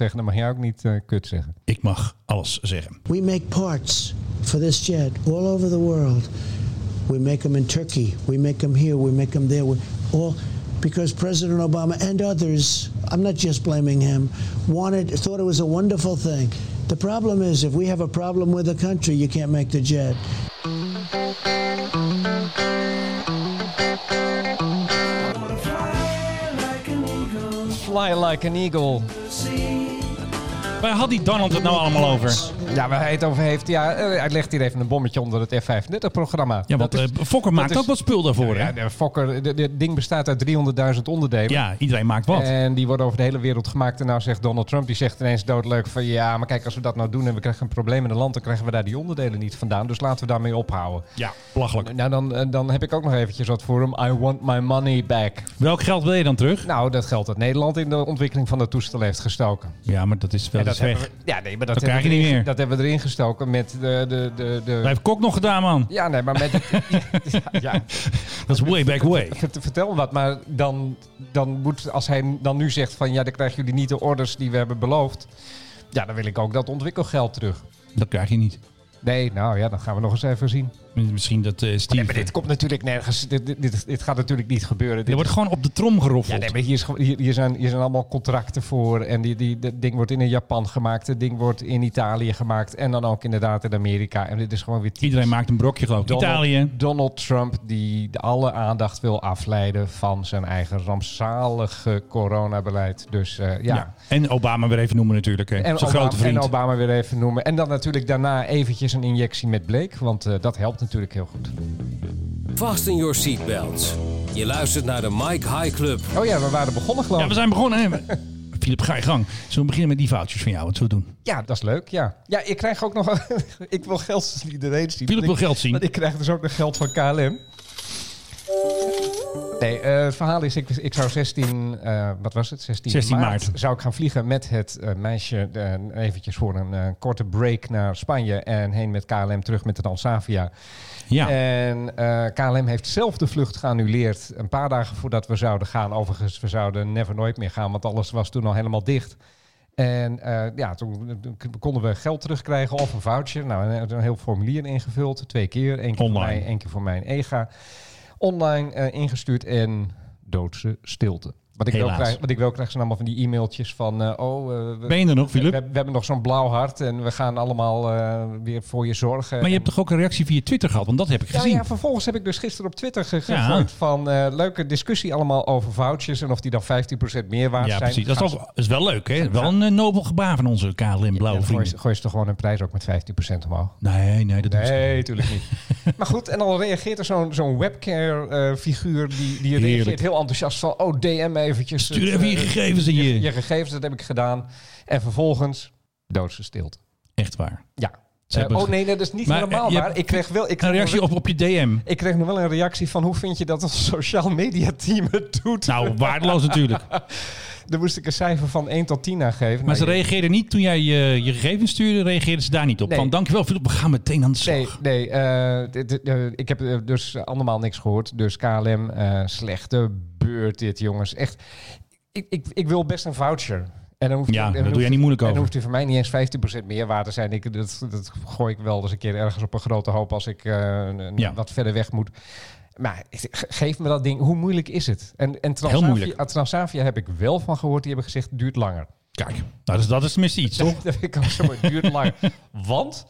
zeggen, dan mag jij ook niet eh, kut zeggen. Ik mag alles zeggen. We make parts for this jet all over the world. We make them in Turkey. We make them here. We make them there. We, all because President Obama and others, I'm not just blaming him, wanted, thought it was a wonderful thing. The problem is, if we have a problem with a country, you can't make the jet. Fly like an eagle. Waar had die Donald het nou allemaal over? Ja, waar hij het over heeft. Ja, eh, hij legt hier even een bommetje onder het F-35-programma. Ja, want eh, Fokker maakt is- ook wat spul daarvoor, hè? Ja, Fokker, dit ding bestaat uit 300.000 onderdelen. Ja, iedereen maakt wat. En die worden over de hele wereld gemaakt. En nou zegt Donald Trump, die zegt ineens doodleuk van... ja, maar kijk, als we dat nou doen en we krijgen een probleem in het land... dan krijgen we daar die onderdelen niet vandaan. Dus laten we daarmee ophouden. Ja, belachelijk. Nou, dan, eh, dan heb ik ook nog eventjes wat voor hem. I want my money back. Welk geld wil je dan terug? Nou, dat geldt dat Nederland in de ontwikkeling van dat toestel heeft gestoken. Ja, maar dat is wel En dat weg. hebben we, ja, nee, maar dat, krijg je niet meer. Dat hebben we erin gestoken met de... de, de, de hebben Kok nog gedaan, man. ja, nee, maar met... ja, ja, Dat is way back way. Vert- Vertel me wat, maar dan, dan moet, als hij dan nu zegt van ja, dan krijgen jullie niet de orders die we hebben beloofd. Ja, dan wil ik ook dat ontwikkelgeld terug. Dat krijg je niet. Nee, nou ja, dan gaan we nog eens even zien. Misschien dat eh Steve... Nee, maar dit komt natuurlijk nergens. Dit, dit, dit, gaat natuurlijk niet gebeuren. Dit er wordt gewoon op de trom ja, geroffeld. nee, maar hier, is, hier, hier, zijn, hier zijn allemaal contracten voor. En die, die, dat ding wordt in Japan gemaakt. Het ding wordt in Italië gemaakt. En dan ook inderdaad in Amerika. En dit is gewoon weer typisch Iedereen maakt een brokje, geloof ik. Donald, Italië. Donald Trump die de alle aandacht wil afleiden van zijn eigen rampzalige coronabeleid. Dus eh, ja. Ja. En Obama weer even noemen natuurlijk. Hè. En, Zijn Obama, grote vriend. en Obama weer even noemen. En dan natuurlijk daarna eventjes een injectie met bleek. Want eh, dat helpt natuurlijk heel goed. Fasten your seatbelts. Je luistert naar de Mike High Club. Oh ja, we waren begonnen geloof Ja, ik. we zijn begonnen. Hè. Philip, ga je gang. Zullen we beginnen met die foutjes van jou? Wat zullen we doen? Ja, dat is leuk. Ja, ja ik krijg ook nog... ik wil geld iedereen. Philip Want wil ik- geld zien. Want ik krijg dus ook nog geld van KLM. Nee, eh, het verhaal is, ik, ik zou 16, eh, wat was het? 16, 16 maart, maart. zou ik gaan vliegen met het eh, meisje eventjes voor een korte break naar Spanje en heen met KLM terug met de Transavia. Ja. En KLM heeft zelf de vlucht geannuleerd een paar dagen voordat we zouden gaan. Overigens, we zouden never nooit meer gaan, want alles was toen al helemaal dicht. En ja, toen, toen konden we geld terugkrijgen of een voucher. Nou, een, een heel formulier ingevuld, twee keer. Eén keer Online. voor mij, één keer voor mijn EGA. Online eh, ingestuurd en doodse stilte. Wat ik, wel krijg, wat ik wel krijg zijn allemaal van die e-mailtjes van... eh, oh, eh, we, Ben je er nog, Philip? we hebben nog zo'n blauw hart en we gaan allemaal weer voor je zorgen. Maar je hebt toch ook een reactie via Twitter gehad? Want dat heb ik ja, gezien. ja, vervolgens heb ik dus gisteren op Twitter Ja. gegooid van leuke discussie allemaal over vouchers en of die dan 15% meer waard Ja, zijn. precies. Dat is, Gaan toch, is wel leuk, hè? Wel een nobel gebaar van onze KLM blauwe ja, gooi, vrienden. ze- gooi ze toch gewoon een prijs ook met 15% omhoog? Nee, nee, dat Nee, natuurlijk niet. maar goed, en dan reageert er zo'n zo'n webcare-figuur die, die reageert heel enthousiast van... oh, DM eventjes. Stuur even je eh, gegevens in je... je gegevens, dat heb ik gedaan. En vervolgens doodse stilte. Echt waar. Ja. Eh, oh nee, dat is niet Maar, helemaal eh, waar. Ik kreeg wel... Ik Een kreeg reactie wel- op, op je DM. Ik kreeg nog wel een reactie van hoe vind je dat ons sociaal media team het doet? Nou, waardeloos natuurlijk. Daar moest ik een cijfer van 1 tot 10 aan geven. Maar ze Nou, reageerden niet toen jij je, je gegevens stuurde, reageerden ze daar niet op. Nee. Van dankjewel Philip, we gaan meteen aan de slag. Nee, nee eh, ik heb eh, dus allemaal niks gehoord. Dus KLM, eh, slechte beurt dit, jongens. Echt, ik, ik, ik wil best een voucher. En dan hoeft Ja, en dan doe jij niet moeilijk En dan over. hoeft hij voor mij niet eens 15% meer waard te zijn. Ik, dat, dat gooi ik wel eens een keer ergens op een grote hoop als ik Ja. wat verder weg moet. Maar ge- geef me dat ding. Hoe moeilijk is het? En, en Heel Transavia, moeilijk. ah, Transavia heb ik wel van gehoord. Die hebben gezegd, duurt langer. Kijk, nou, dat, is, dat is tenminste iets, toch? Dat vind ik ook zo. Het duurt lang. Want,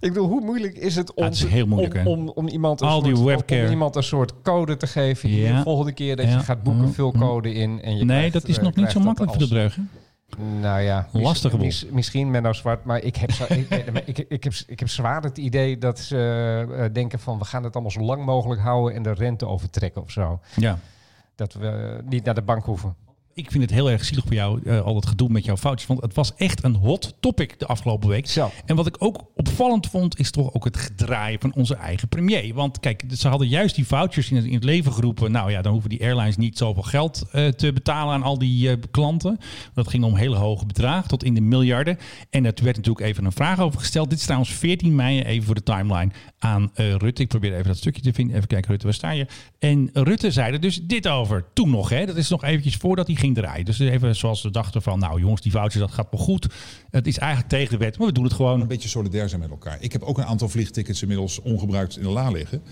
ik bedoel, hoe moeilijk is het om, Ja, het is heel moeilijk, om, om, om iemand een Al die soort, webcare. om iemand een soort code te geven. Ja. De volgende keer dat Ja. je gaat boeken, Mm, vul mm. code in. En je Nee, krijgt, dat is eh, nog niet zo makkelijk voor de dreugen. Nou ja, mis- Lastige boel. mis- misschien Menno Zwart, maar ik heb, zo- ik, ik, ik, heb, ik heb zwaar het idee dat ze eh, denken van... we gaan het allemaal zo lang mogelijk houden en de rente overtrekken of zo. Ja. Dat we niet naar de bank hoeven. Ik vind het heel erg zielig voor jou, eh, al het gedoe met jouw foutjes. Want het was echt een hot topic de afgelopen week. Zo. En wat ik ook opvallend vond, is toch ook het gedraaien van onze eigen premier. Want kijk, ze hadden juist die vouchers in het, in het leven geroepen. Nou ja, dan hoeven die airlines niet zoveel geld eh, te betalen aan al die eh, klanten. Dat ging om hele hoge bedragen, tot in de miljarden. En er werd natuurlijk even een vraag over gesteld. Dit is trouwens 14 mei, even voor de timeline, aan Rutte. Ik probeer even dat stukje te vinden. Even kijken, Rutte, waar sta je? En Rutte zei er dus dit over. Toen nog, hè. Dat is nog eventjes voordat hij ging. Dus even zoals ze dachten van, nou jongens, die vouchers, dat gaat wel goed. Het is eigenlijk tegen de wet, maar we doen het gewoon. Een beetje solidair zijn met elkaar. Ik heb ook een aantal vliegtickets inmiddels ongebruikt in de la liggen.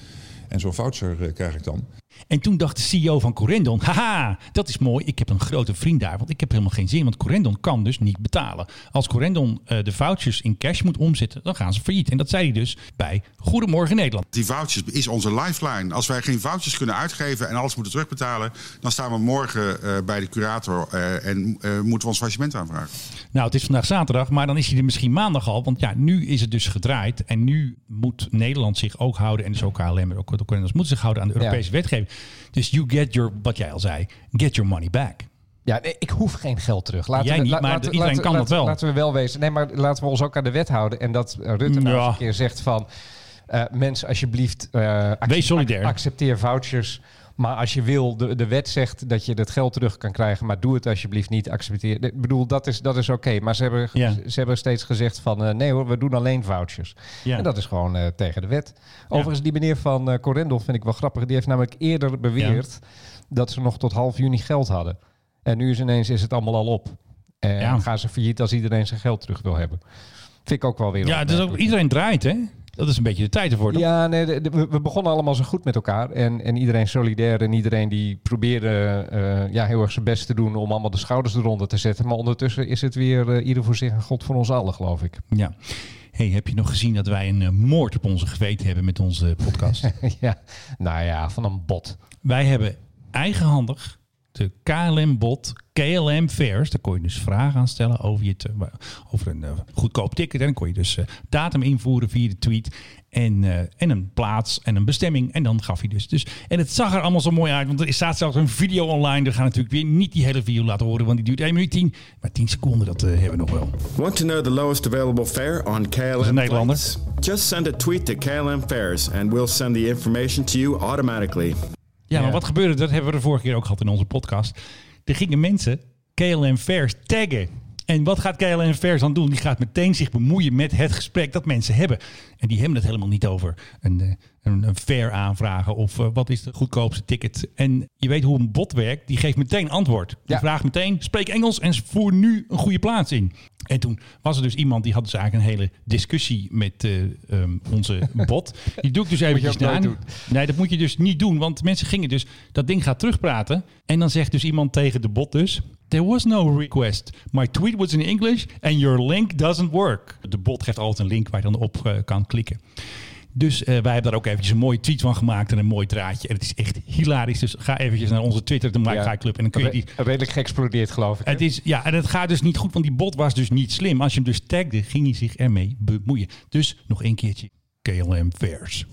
En zo'n voucher eh, krijg ik dan. En toen dacht de CEO van Corendon, haha, dat is mooi. Ik heb een grote vriend daar, want ik heb helemaal geen zin. Want Corendon kan dus niet betalen. Als Corendon eh, de vouchers in cash moet omzetten, dan gaan ze failliet. En dat zei hij dus bij Goedemorgen Nederland. Die vouchers is onze lifeline. Als wij geen vouchers kunnen uitgeven en alles moeten terugbetalen, dan staan we morgen eh, bij de curator eh, en eh, moeten we ons faillissement aanvragen. Nou, het is vandaag zaterdag, maar dan is hij er misschien maandag al. Want ja, nu is het dus gedraaid. En nu moet Nederland zich ook houden, en dus ook KLM, maar ook de Corendons moeten zich houden aan de Europese Ja. wetgeving. Dus you get your, wat jij al zei, get your money back. Ja, nee, ik hoef geen geld terug. Laten Jij we, niet, maar iedereen kan dat laten- wel. Laten we wel wezen. Nee, maar laten we ons ook aan de wet houden. En dat eh, Rutte nou Ja. eens een keer zegt van... eh, mensen, alsjeblieft, eh, acce- Wees solidair. ac- accepteer vouchers. Maar als je wil, de, de wet zegt dat je het geld terug kan krijgen. Maar doe het alsjeblieft niet. Accepteer. Ik bedoel, dat is, dat is oké. Maar ze hebben, Ja. ze hebben steeds gezegd van... eh, nee hoor, we doen alleen vouchers. Ja. En dat is gewoon eh, tegen de wet. Overigens, die meneer van eh Corendon vind ik wel grappig. Die heeft namelijk eerder beweerd dat ze nog tot half juni geld hadden. En nu is ineens is het allemaal al op. En Ja. gaan ze failliet als iedereen zijn geld terug wil hebben. Vind ik ook wel weer Ja, is ook, iedereen draait, hè? Dat is een beetje de tijd ervoor. toch? Ja, nee, de- de- we- we begonnen allemaal zo goed met elkaar. En, en iedereen solidair. En iedereen die probeerde eh, ja, heel erg zijn best te doen om allemaal de schouders eronder te zetten. Maar ondertussen is het weer eh, ieder voor zich en God voor ons allen, geloof ik. Ja. Hey, heb je nog gezien dat wij een eh, moord op onze geweten hebben met onze podcast? ja, nou ja, van een bot. wij hebben eigenhandig de KLM-bot KLM Fares. Daar kon je dus vragen aan stellen over, je te- over een eh, goedkoop ticket. En dan kon je dus eh, datum invoeren via de tweet. En, eh, en een plaats en een bestemming. En dan gaf hij dus. dus. En het zag er allemaal zo mooi uit. Want er staat zelfs een video online. We gaan natuurlijk weer niet die hele video laten horen. Want die duurt 1 minuut 10. Maar 10 seconden, dat hebben we nog wel. Want to know the lowest available fare on KLM een Nederlander. flights? Just send a tweet to KLM Fares and we'll send the information to you automatically. Ja, maar wat gebeurde? Dat hebben we de vorige keer ook gehad in onze podcast. Er gingen mensen KLM Fairs taggen. En wat gaat KLM Fairs dan doen? Die gaat meteen zich bemoeien met het gesprek dat mensen hebben. En die hebben het helemaal niet over een, eh, een, een fare aanvragen of eh, wat is de goedkoopste ticket. En je weet hoe een bot werkt. Die geeft meteen antwoord. Die Ja. vraagt meteen, spreek Engels en voer nu een goede plaats in. En toen was er dus iemand die had dus eigenlijk een hele discussie met eh, ehm, onze bot. Die doe ik dus eventjes na. Nee, dat moet je dus niet doen. Want mensen gingen dus... Dat ding gaat terugpraten. En dan zegt dus iemand tegen de bot dus... There was no request. My tweet was in English and your link doesn't work. De bot geeft altijd een link waar je dan op eh, kan klikken. Dus eh, wij hebben daar ook eventjes een mooie tweet van gemaakt en een mooi draadje. En het is echt hilarisch. Dus ga eventjes naar onze Twitter, de Mike Ja. Club. En dan kun je die... Re- redelijk geëxplodeerd, geloof ik. hè? Het is, ja, en het gaat dus niet goed, want die bot was dus niet slim. Als je hem dus tagde, ging hij zich ermee bemoeien. Dus nog een keertje. KLM Fairs.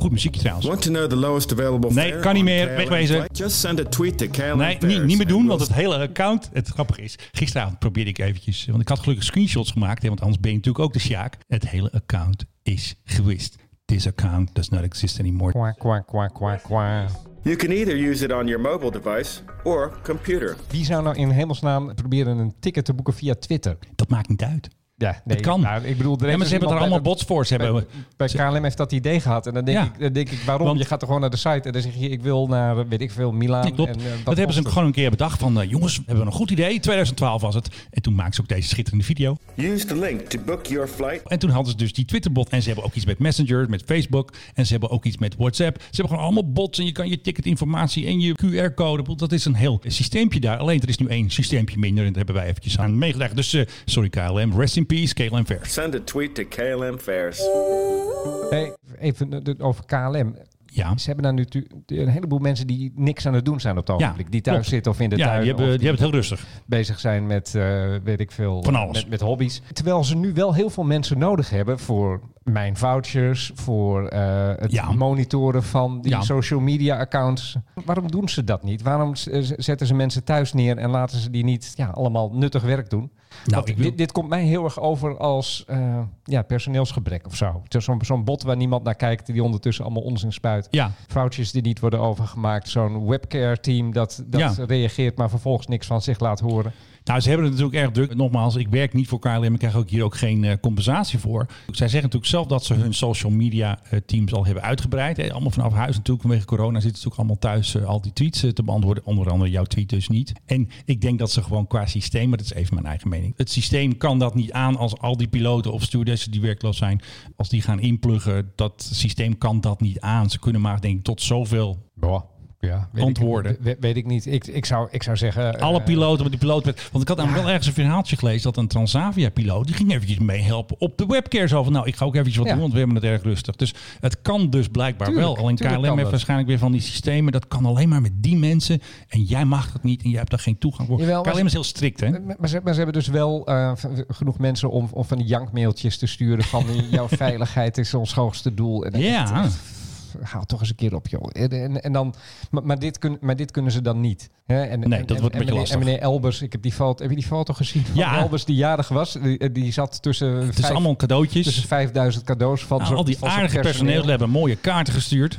Goed muziekje trouwens. Want to know the lowest available Nee, kan niet meer. Wegwezen. Just send a tweet to KLM Nee, niet, niet meer doen, want het hele account... Het grappige is, gisteravond probeerde ik eventjes... Want ik had gelukkig screenshots gemaakt, hè, want anders ben je natuurlijk ook de sjaak. Het hele account is gewist. This account does not exist anymore. Kwa, kwa, kwa, kwa, kwa. You can either use it on your mobile device or computer. Wie zou nou in hemelsnaam proberen een ticket te boeken via Twitter? Dat maakt niet uit. Ja, nee, Het kan. nou, ik bedoel, er Ja, maar ze hebben er allemaal bij- bots voor. Ze hebben, Bij, bij KLM heeft dat idee gehad. En dan denk, Ja. ik, dan denk ik, waarom? Want- je gaat er gewoon naar de site en dan zeg je, ik wil naar, weet ik veel, Milaan. Nee, klopt. En, eh, wat dat hebben ze gewoon een keer bedacht van... eh, jongens, we hebben een goed idee. 2012 was het. En toen maakten ze ook deze schitterende video. Use the link to book your flight En toen hadden ze dus die Twitterbot. En ze hebben ook iets met Messenger, met Facebook. En ze hebben ook iets met WhatsApp. Ze hebben gewoon allemaal bots. En je kan je ticketinformatie en je QR-code. Dat is een heel systeempje daar. Alleen er is nu één systeempje minder. En daar hebben wij eventjes aan meegelegd. Dus eh, sorry KLM. Rest in peace, KLM Fair. Send a tweet to KLM Fares. Hey, even eh, over KLM. Ja. Ze hebben daar nu een heleboel mensen die niks aan het doen zijn op het ogenblik. die thuis klopt. zitten of in de ja, tuin. die hebben, of die hebben het heel rustig. bezig zijn met, eh, weet ik veel, Van alles. Met, met hobby's. Terwijl ze nu wel heel veel mensen nodig hebben voor mijn vouchers, voor eh, het Ja. monitoren van die Ja. social media accounts. Waarom doen ze dat niet? Waarom zetten ze mensen thuis neer en laten ze die niet ja, allemaal nuttig werk doen? Nou, ik dit, dit komt mij heel erg over als eh, ja, personeelsgebrek of zo. Zo'n zo'n bot waar niemand naar kijkt, die ondertussen allemaal onzin spuit. Ja, Foutjes die niet worden overgemaakt. Zo'n webcare team dat, dat Ja. reageert, maar vervolgens niks van zich laat horen. Nou, ze hebben het natuurlijk erg druk. Nogmaals, ik werk niet voor KLM. Ik krijg ook hier ook geen eh, compensatie voor. Zij zeggen natuurlijk zelf dat ze hun social media eh, teams al hebben uitgebreid. Hè. Allemaal vanaf huis natuurlijk. Vanwege corona zitten ze natuurlijk allemaal thuis eh, al die tweets eh, te beantwoorden. Onder andere jouw tweet dus niet. En ik denk dat ze gewoon qua systeem, maar dat is even mijn eigen mening. Het systeem kan dat niet aan als al die piloten of stewardessen die werkloos zijn. Als die gaan inpluggen, dat systeem kan dat niet aan. Ze kunnen maar denk ik tot zoveel ja, weet Antwoorden. Ik, we- weet ik niet. Ik, ik, zou, ik zou zeggen... Alle eh, piloten, want die piloot werd, want ik had namelijk wel ergens een verhaaltje gelezen dat een Transavia-piloot die ging eventjes meehelpen op de webcare. Zo van, nou, ik ga ook eventjes wat Ja. doen, want we hebben het erg rustig. Dus het kan dus blijkbaar Tuurlijk, wel. Alleen KLM heeft dat. waarschijnlijk weer van die systemen. Dat kan alleen maar met die mensen. En jij mag dat niet en jij hebt daar geen toegang voor. Jawel, KLM is heel strikt, hè? Maar ze, maar ze hebben dus wel eh, genoeg mensen om, om van die jankmailtjes te sturen van jouw veiligheid is ons hoogste doel. En Ja. echt, Haal toch eens een keer op, joh. En, en, en dan, maar, maar, dit kun, maar dit kunnen ze dan niet. Hè? En, Nee, dat wordt een en beetje lastig. En meneer Elbers, ik heb die foto, heb je die foto gezien? Van Ja. Elbers die jarig was, die, die zat tussen, Het is vijf- allemaal cadeautjes. tussen 5000 cadeaus van Nou, al die aardige personeel hebben mooie kaarten gestuurd.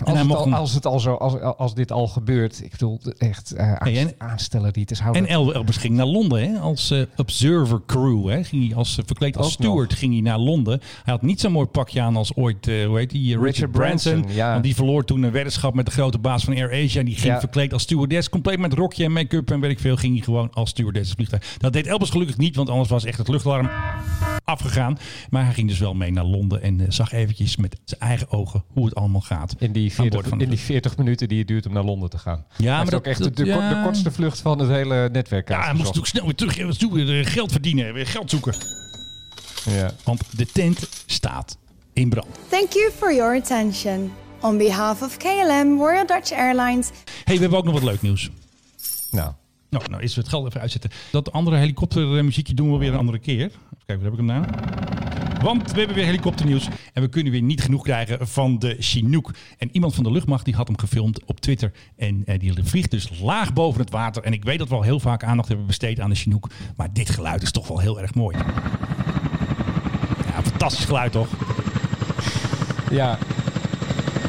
En Als het, mocht al, een- als het al zo, als, als dit al gebeurt, ik bedoel, echt uh, Hey, en- aanstellen die het is En houden. El- Elbers ging naar Londen hè, als eh, observer crew. Hè. Ging hij als, eh, verkleed als steward ging hij naar Londen. Hij had niet zo'n mooi pakje aan als ooit, eh, hoe heet die, Richard, Richard Branson. Branson, ja. Want die verloor toen een weddenschap met de grote baas van Air Asia. En die ging Ja. verkleed als stewardess. Compleet met rokje en make-up en weet ik veel. Ging hij gewoon als stewardess het vliegtuig. Dat deed Elbers gelukkig niet, want anders was echt het luchtalarm afgegaan. Maar hij ging dus wel mee naar Londen en eh, zag eventjes met zijn eigen ogen hoe het allemaal gaat. In die, aan 40, boord van de in die 40 minuten die het duurt om naar Londen te gaan. Ja, dat is maar ook echt dat- de, de, ja. de kortste vlucht van het hele netwerk. Ja, hij moest natuurlijk snel weer terug. Weer geld verdienen, weer geld zoeken. Ja. Want de tent staat in brand. Thank you for your attention. On behalf of KLM Royal Dutch Airlines hey, we hebben ook nog wat leuk nieuws. Nou, Nou, nou is het geld even uitzetten. Dat andere helikoptermuziekje doen we weer een andere keer. Even kijken, waar heb ik hem nou? Want we hebben weer helikopternieuws. En we kunnen weer niet genoeg krijgen van de Chinook. En iemand van de luchtmacht die had hem gefilmd op Twitter. En eh, die vliegt dus laag boven het water. En ik weet dat we al heel vaak aandacht hebben besteed aan de Chinook. Maar dit geluid is toch wel heel erg mooi. Ja, fantastisch geluid toch? ja,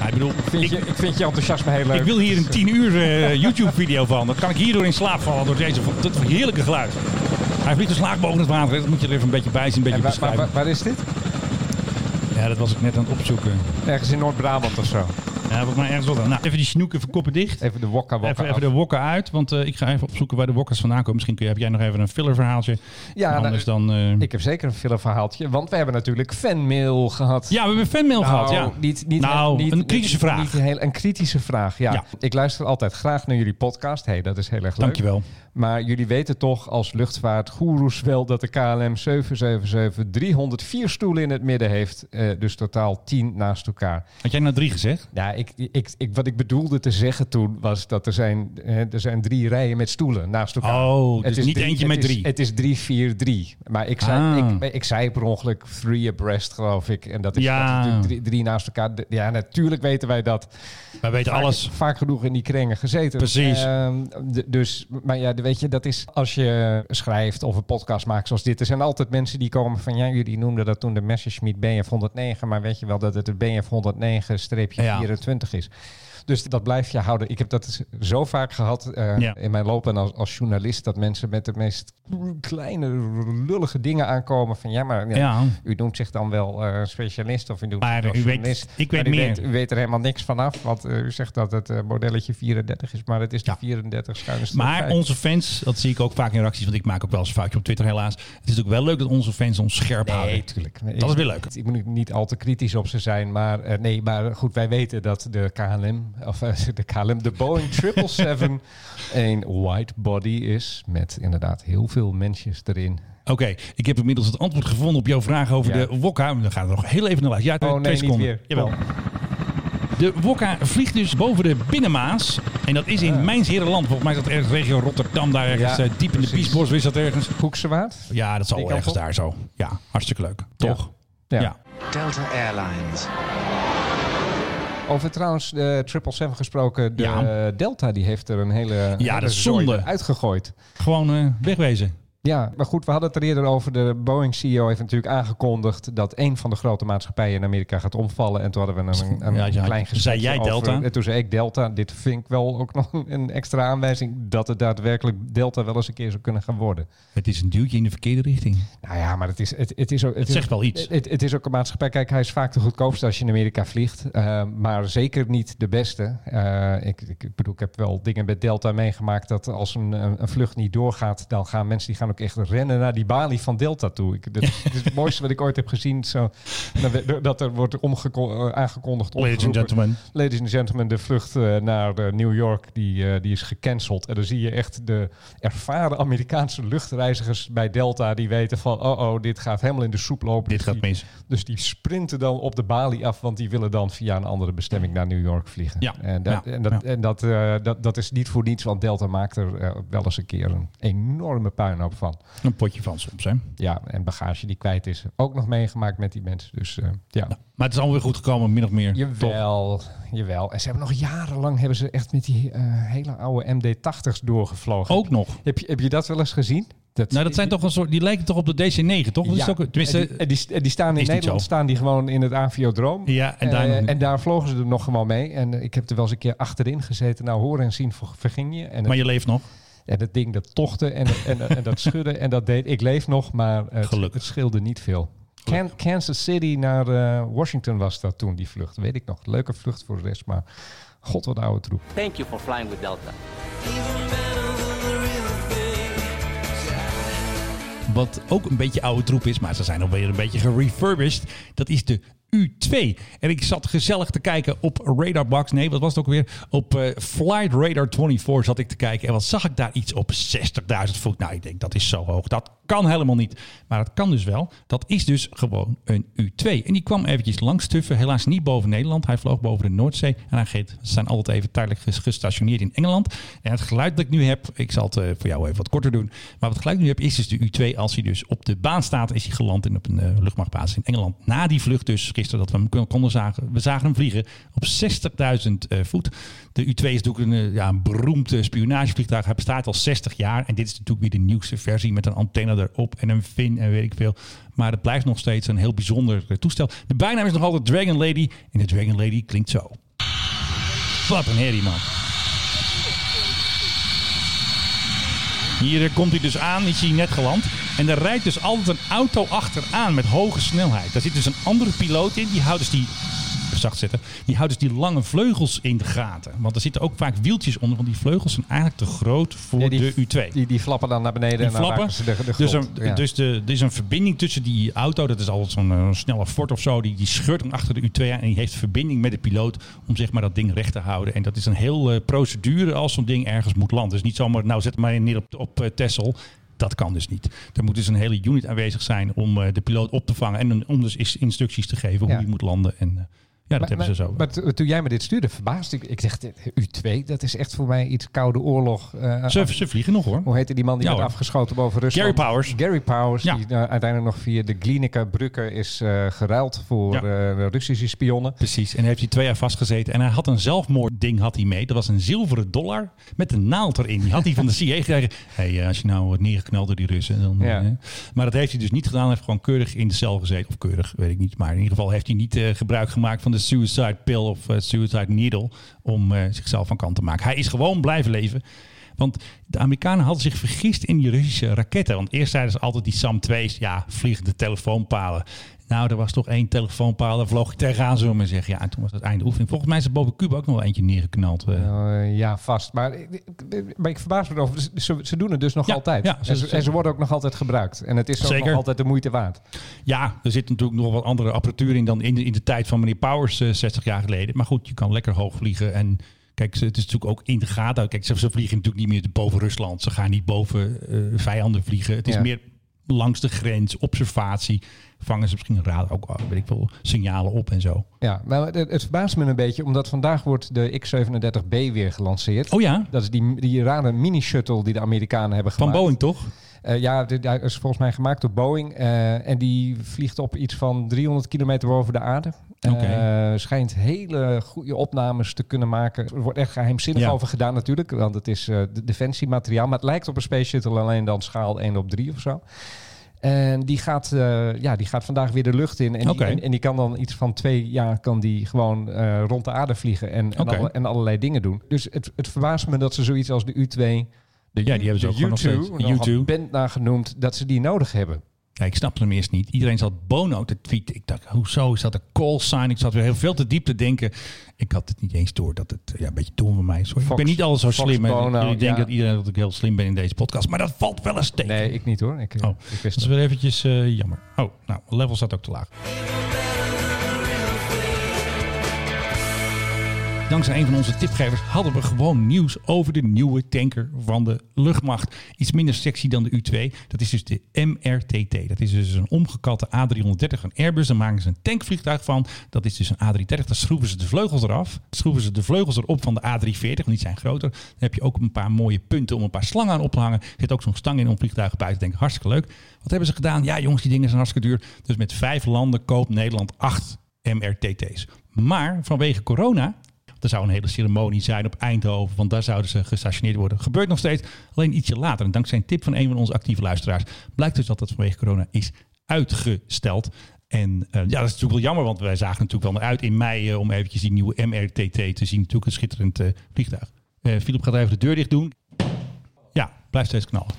ik bedoel, vind ik, je, ik vind je enthousiasme heel leuk. Ik wil hier een 10 uur eh, YouTube-video van. Dan kan ik hierdoor in slaap vallen door deze dat heerlijke geluid. Hij vliegt dus laag boven het water. Dat moet je er even een beetje bij zien, een En beetje waar, waar, beschrijven. waar is dit? Ja, dat was ik net aan het opzoeken. Ergens in Noord-Brabant of zo. Ja, volgens mij ergens wat. aan. Nou, even die snoek even koppen dicht. Even de wokka wokka Even, even de wokken uit, want eh, ik ga even opzoeken waar de wokkers vandaan komen. Misschien kun je, heb jij nog even een filler verhaaltje. Ja, En anders nou, dan... eh, Ik heb zeker een filler verhaaltje, want we hebben natuurlijk fanmail gehad. Ja, we hebben een fanmail Nou, gehad, ja. Niet, niet, nou, niet- een kritische vraag. Niet een, heel, een kritische vraag, ja. Ja. Ik luister altijd graag naar jullie podcast. hey, dat is heel erg leuk. Dankjewel. Maar jullie weten toch als luchtvaartgoeroes wel dat de KLM 777 304 stoelen in het midden heeft. Eh, dus totaal 10 naast elkaar. Had jij nou drie gezegd? Ja, ik, ik, ik, wat ik bedoelde te zeggen toen was dat er zijn, er zijn drie rijen met stoelen naast elkaar. Oh, dus is niet drie- eentje het met is- drie. Het is 3-4-3. Maar ik zei, Ah. ik, ik zei per ongeluk three abreast, geloof ik. En dat is, Ja. is natuurlijk drie, drie naast elkaar. Ja, natuurlijk weten wij dat. Wij weten Vaak- alles. Vaak genoeg in die kringen gezeten. Precies. Ehm, dus, maar ja, weet je, dat is als je schrijft of een podcast maakt zoals dit. Er zijn altijd mensen die komen van, ja, jullie noemden dat toen de Messerschmitt BF 109. Maar weet je wel dat het de BF 109-24 is. Dus dat blijf je houden. Ik heb dat zo vaak gehad eh, Ja. in mijn loopbaan als, als journalist. Dat mensen met de meest kleine, lullige dingen aankomen. Van ja, maar ja, Ja. u noemt zich dan wel eh, specialist of u noemt Maar u weet- journalist. ik Maar weet u meer. Weet, u weet er helemaal niks vanaf. Want eh, u zegt dat het modelletje 34 is. Maar het is de Ja. 34 schuine Maar onze fans, dat zie ik ook vaak in reacties, want ik maak ook wel eens een foutje op Twitter helaas. Het is ook wel leuk dat onze fans ons scherp houden. Nee, tuurlijk. Nee, Dat is weer leuk. Ik moet niet al te kritisch op ze zijn, maar eh, nee, maar goed, wij weten dat de KLM, of eh, de KLM, de Boeing 777 een white body is met inderdaad heel veel mensjes erin. Oké, ik heb inmiddels het antwoord gevonden op jouw vraag over Ja. de Wokka. Dan gaan we nog heel even naar luisteren. Ja, Oh, nee, niet weer. Jawel. De Wokka vliegt dus boven de Binnenmaas. En dat is in. Mijns Herenland. Volgens mij is dat ergens regio Rotterdam. Daar ergens Ja, eh, diep in de precies. Biesbos is dat ergens. Hoeksewaard? Ja, dat zal Die ergens daar zo. Ja, hartstikke leuk. Toch? Ja. Ja. Delta Airlines. Over trouwens de 777 gesproken, de Ja. Delta die heeft er een hele, Ja, hele dat zonde. uitgegooid. Gewoon eh, wegwezen. Ja, maar goed, we hadden het er eerder over. De Boeing-CEO heeft natuurlijk aangekondigd dat een van de grote maatschappijen in Amerika gaat omvallen. En toen hadden we een, een Ja, ja, klein zei gesprek jij over- Delta? En toen zei ik Delta. Dit vind ik wel ook nog een extra aanwijzing dat het daadwerkelijk Delta wel eens een keer zou kunnen gaan worden. Het is een duwtje in de verkeerde richting. Nou ja, maar het is, het, het is ook. Het is- zegt wel iets. Het, het is ook een maatschappij. Kijk, hij is vaak de goedkoopste als je in Amerika vliegt. eh, maar zeker niet de beste. Eh, ik, ik, bedoel, ik heb wel dingen met Delta meegemaakt dat als een, een, een vlucht niet doorgaat, dan gaan mensen die gaan echt rennen naar die balie van Delta toe. Ik, dit is het mooiste wat ik ooit heb gezien. Zo, dat er wordt eh, aangekondigd. Ladies and gentlemen. Ladies and gentlemen, de vlucht eh, naar eh, New York die, die is gecanceld. En dan zie je echt de ervaren Amerikaanse luchtreizigers bij Delta die weten van, oh oh, dit gaat helemaal in de soep lopen. Dit Dus gaat die- mis. Dus die sprinten dan op de balie af, want die willen dan via een andere bestemming naar New York vliegen. Ja, En dat, ja, en dat, en dat, dat, dat is niet voor niets, want Delta maakt er wel eens een keer een enorme puinhoop van. Een potje van soms, hè? Ja, en bagage die kwijt is, ook nog meegemaakt met die mensen. Dus eh, ja. Maar het is allemaal weer goed gekomen, min of meer. Jawel, jawel. En ze hebben nog jarenlang hebben ze echt met die eh, hele oude MD-80's doorgevlogen. Ook nog. Heb je, heb je dat wel eens gezien? Nou, dat zijn toch een soort. Die lijken toch op de DC-9, toch? Dat is Ja, ook, tenminste, en die, en die, staan in Nederland staan die gewoon in het aviodroom. Ja, en daar Eh, en daar vlogen ze er nog gewoon mee. En ik heb er wel eens een keer achterin gezeten. Nou, horen en zien ver- verging je. En maar je leeft nog. En dat ding dat tochtte en, en, en, dat schudde. En dat deed. Ik leef nog, maar het, Gelukkig. het scheelde niet veel. Kan- Kansas City naar eh, Washington was dat toen, die vlucht. Weet ik nog. Leuke vlucht voor de rest, maar god wat oude troep. Thank you for flying with Delta. Wat ook een beetje oude troep is, maar ze zijn alweer een beetje gerefurbished. Dat is de U2. En ik zat gezellig te kijken op Radarbox. Nee, wat was het ook weer? Op eh, Flight Radar 24 zat ik te kijken. En wat zag ik daar iets op 60.000 voet? Nou, ik denk dat is zo hoog. Dat kan helemaal niet. Maar dat kan dus wel. Dat is dus gewoon een U2. En die kwam eventjes langs tuffen. Helaas niet boven Nederland. Hij vloog boven de Noordzee. En hij geeft, ze zijn altijd even tijdelijk ges- gestationeerd in Engeland. En het geluid dat ik nu heb, ik zal het eh, voor jou even wat korter doen. Maar wat het geluid nu heb, is dus de U2. Als hij dus op de baan staat, is hij geland in op een eh, luchtmachtbasis in Engeland. Na die vlucht dus, gisteren dat we hem kon- konden zagen. We zagen hem vliegen op 60.000 eh, voet. De U2 is natuurlijk een, ja, een beroemd spionagevliegtuig. Hij bestaat al 60 jaar. En dit is natuurlijk weer de nieuwste versie met een antenne erop en een fin en weet ik veel. Maar het blijft nog steeds een heel bijzonder eh, toestel. De bijnaam is nog altijd Dragon Lady. En de Dragon Lady klinkt zo. Wat een herrie, man. Hier eh, komt hij dus aan, is hij net geland. En er rijdt dus altijd een auto achteraan met hoge snelheid. Daar zit dus een andere piloot in, die houdt dus die, zacht zetten, die houdt dus die lange vleugels in de gaten. Want er zitten ook vaak wieltjes onder, want die vleugels zijn eigenlijk te groot voor Ja, die- de U2. Die, die flappen dan naar beneden Die en dan flappen. ze de, de dus er, Ja. dus de, er is een verbinding tussen die auto, dat is altijd zo'n eh, snelle Ford of zo, die, die scheurt hem achter de U2 aan en die heeft verbinding met de piloot om zeg maar dat ding recht te houden. En dat is een heel eh, procedure als zo'n ding ergens moet landen. Dus niet zomaar, nou zet maar neer op, op eh, Texel. Dat kan dus niet. Er moet dus een hele unit aanwezig zijn om de piloot op te vangen en om dus instructies te geven hoe hij moet landen. En dat maar, hebben ze zo. Maar, maar toen jij me dit stuurde, verbaasde ik. Ik dacht, U2, dat is echt voor mij iets koude oorlog. eh, ze, af- ze vliegen nog hoor. hoe heette die man die Ja, werd hoor. afgeschoten boven Rusland? Gary Powers. Gary Powers, Ja. die eh, uiteindelijk nog via de Glienicke brugge is eh, geruild voor Ja. eh, Russische spionnen. Precies, en heeft hij twee jaar vastgezeten. En hij had een zelfmoordding had hij mee. Dat was een zilveren dollar met een naald erin. Die had hij van de CIA gekregen. Hey, als je nou wordt neergeknald door die Russen. Dan, Ja. maar dat heeft hij dus niet gedaan. Hij heeft gewoon keurig in de cel gezeten. Of keurig, weet ik niet. Maar in ieder geval heeft hij niet gebruik gemaakt van de suicide pill of eh, suicide needle. Om eh, zichzelf van kant te maken. Hij is gewoon blijven leven. Want de Amerikanen hadden zich vergist in die Russische raketten. Want eerst zeiden ze altijd die SAM-2's, ja, vliegende telefoonpalen. Nou, er was toch één telefoonpaal, daar vloog ik tegenaan, zullen we maar zeggen. Ja, en toen was het einde oefening. Volgens mij is er boven Cuba ook nog wel eentje neergeknald. eh. Eh, ja, vast. Maar, maar ik verbaas me erover. Ze, ze doen het dus nog Ja, altijd. ja, en, ze, en ze worden ook nog altijd gebruikt. En het is ook Zeker. nog altijd de moeite waard. Ja, er zit natuurlijk nog wat andere apparatuur in dan in de, in de tijd van meneer Powers eh, 60 jaar geleden. Maar goed, je kan lekker hoog vliegen. En kijk, ze- het is natuurlijk ook in de gaten. Kijk, ze, vliegen natuurlijk niet meer boven Rusland. Ze gaan niet boven eh, vijanden vliegen. Het is Ja. meer langs de grens, observatie. Vangen ze misschien radar ook, weet ik veel, signalen op en zo. Ja, maar het, het verbaast me een beetje, omdat vandaag wordt de X-37B weer gelanceerd. Oh ja, Dat is die, die rare mini-shuttle die de Amerikanen hebben van gemaakt. Boeing toch? Eh, ja, dit is volgens mij gemaakt door Boeing. eh, en die vliegt op iets van 300 kilometer boven de aarde. Eh, schijnt hele goede opnames te kunnen maken. Er wordt echt geheimzinnig Ja. over gedaan natuurlijk, want het is de defensiemateriaal. Maar het lijkt op een Space Shuttle, alleen dan schaal 1 op 3 of zo. En die gaat, eh, ja, die gaat vandaag weer de lucht in. En, die, en, en die kan dan iets van twee jaar kan die gewoon rond de aarde vliegen en, en, Oké. alle- en allerlei dingen doen. Dus het, het verbaast me dat ze zoiets als de U2, de, Ja, die hebben ze ook de gewoon nog steeds. U2, nog U2. een band naar genoemd, dat ze die nodig hebben. Ja, ik snapte hem eerst niet. Iedereen zat Bono te tweeten. Ik dacht, hoezo is dat een call sign? Ik zat weer heel veel te diep te denken. Ik had het niet eens door dat het ja, een beetje dom van mij is. Fox- ik ben niet alles zo Fox slim. Bono, denken ja. dat iedereen dat ik heel slim ben in deze podcast. Maar dat valt wel eens tegen. Nee, ik niet hoor. Ik, Oh, ik wist Dat is weer eventjes eh, jammer. Oh, nou, level staat ook te laag. Dankzij een van onze tipgevers hadden we gewoon nieuws over de nieuwe tanker van de luchtmacht. Iets minder sexy dan de U2. Dat is dus de MRTT. Dat is dus een omgekatte A330 van Airbus. Daar maken ze een tankvliegtuig van. Dat is dus een A330. Daar schroeven ze de vleugels eraf. Dan schroeven ze de vleugels erop van de A340, want die zijn groter. Dan heb je ook een paar mooie punten om een paar slangen aan op te hangen. Er zit ook zo'n stang in om vliegtuigen buiten te denken. Hartstikke leuk. Wat hebben ze gedaan? Ja, jongens, die dingen zijn hartstikke duur. Dus met vijf landen koopt Nederland acht MRTT's. Maar vanwege corona er zou een hele ceremonie zijn op Eindhoven, want daar zouden ze gestationeerd worden. Gebeurt nog steeds, alleen ietsje later. En dankzij een tip van een van onze actieve luisteraars blijkt dus dat het vanwege corona is uitgesteld. En eh, ja, dat is natuurlijk wel jammer, want wij zagen natuurlijk wel uit in mei eh, om eventjes die nieuwe MRTT te zien. Natuurlijk een schitterend eh, vliegtuig. Philip gaat even de deur dicht doen. Ja, blijft steeds knallen.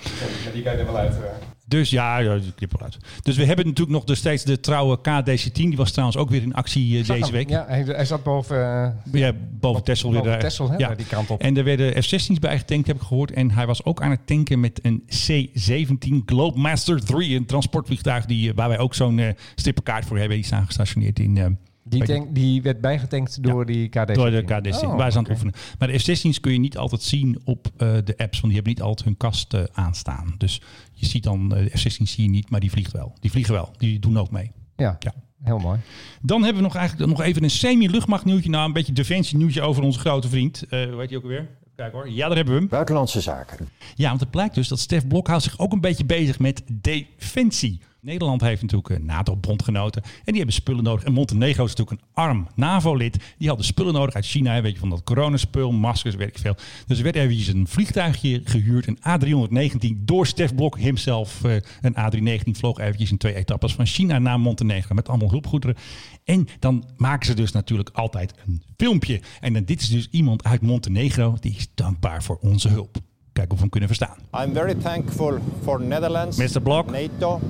die kan je er wel uit. Dus ja, ja die knip wel uit. Dus we hebben natuurlijk nog steeds de trouwe KDC-10. Die was trouwens ook weer in actie eh, deze week. Ja, hij, hij zat boven, eh, Ja, boven Texel weer. boven daar. Hè, ja. die kant op. En er werden F-16's bij getankt, heb ik gehoord. En hij was ook aan het tanken met een C-17 Globemaster 3. Een transportvliegtuig die, eh, waar wij ook zo'n eh stippenkaart voor hebben. Die staan gestationeerd in... die, tank, die werd bijgetankt door die KD. door de KDC, Oh, waar ze aan het oké. oefenen. Maar de F-16's kun je niet altijd zien op eh, de apps, want die hebben niet altijd hun kast eh, aanstaan. Dus je ziet dan, eh, de F-16 zie je niet, maar die vliegt wel. Die vliegen wel, die doen ook mee. Ja, Ja. heel mooi. Dan hebben we nog eigenlijk nog even een semi-luchtmachtnieuwtje. Nou, een beetje defensie-nieuwtje over onze grote vriend. Eh hoe heet hij ook alweer? Kijk hoor. Ja, daar hebben we hem. Buitenlandse zaken. Ja, want het blijkt dus dat Stef Blok houdt zich ook een beetje bezig met defensie. Nederland heeft natuurlijk een NATO-bondgenoten en die hebben spullen nodig. En Montenegro is natuurlijk een arm NAVO-lid. Die hadden spullen nodig uit China, weet je, van dat coronaspul, maskers, weet ik veel. Dus er werd eventjes een vliegtuigje gehuurd, een A319, door Stef Blok hemzelf. Eh, een A319 vloog eventjes in twee etappes van China naar Montenegro met allemaal hulpgoederen. En dan maken ze dus natuurlijk altijd een filmpje. En dan, dit is dus iemand uit Montenegro die is dankbaar voor onze hulp. Kijken of we hem kunnen verstaan. I'm very thankful for Netherlands, Mr. Blok. NATO,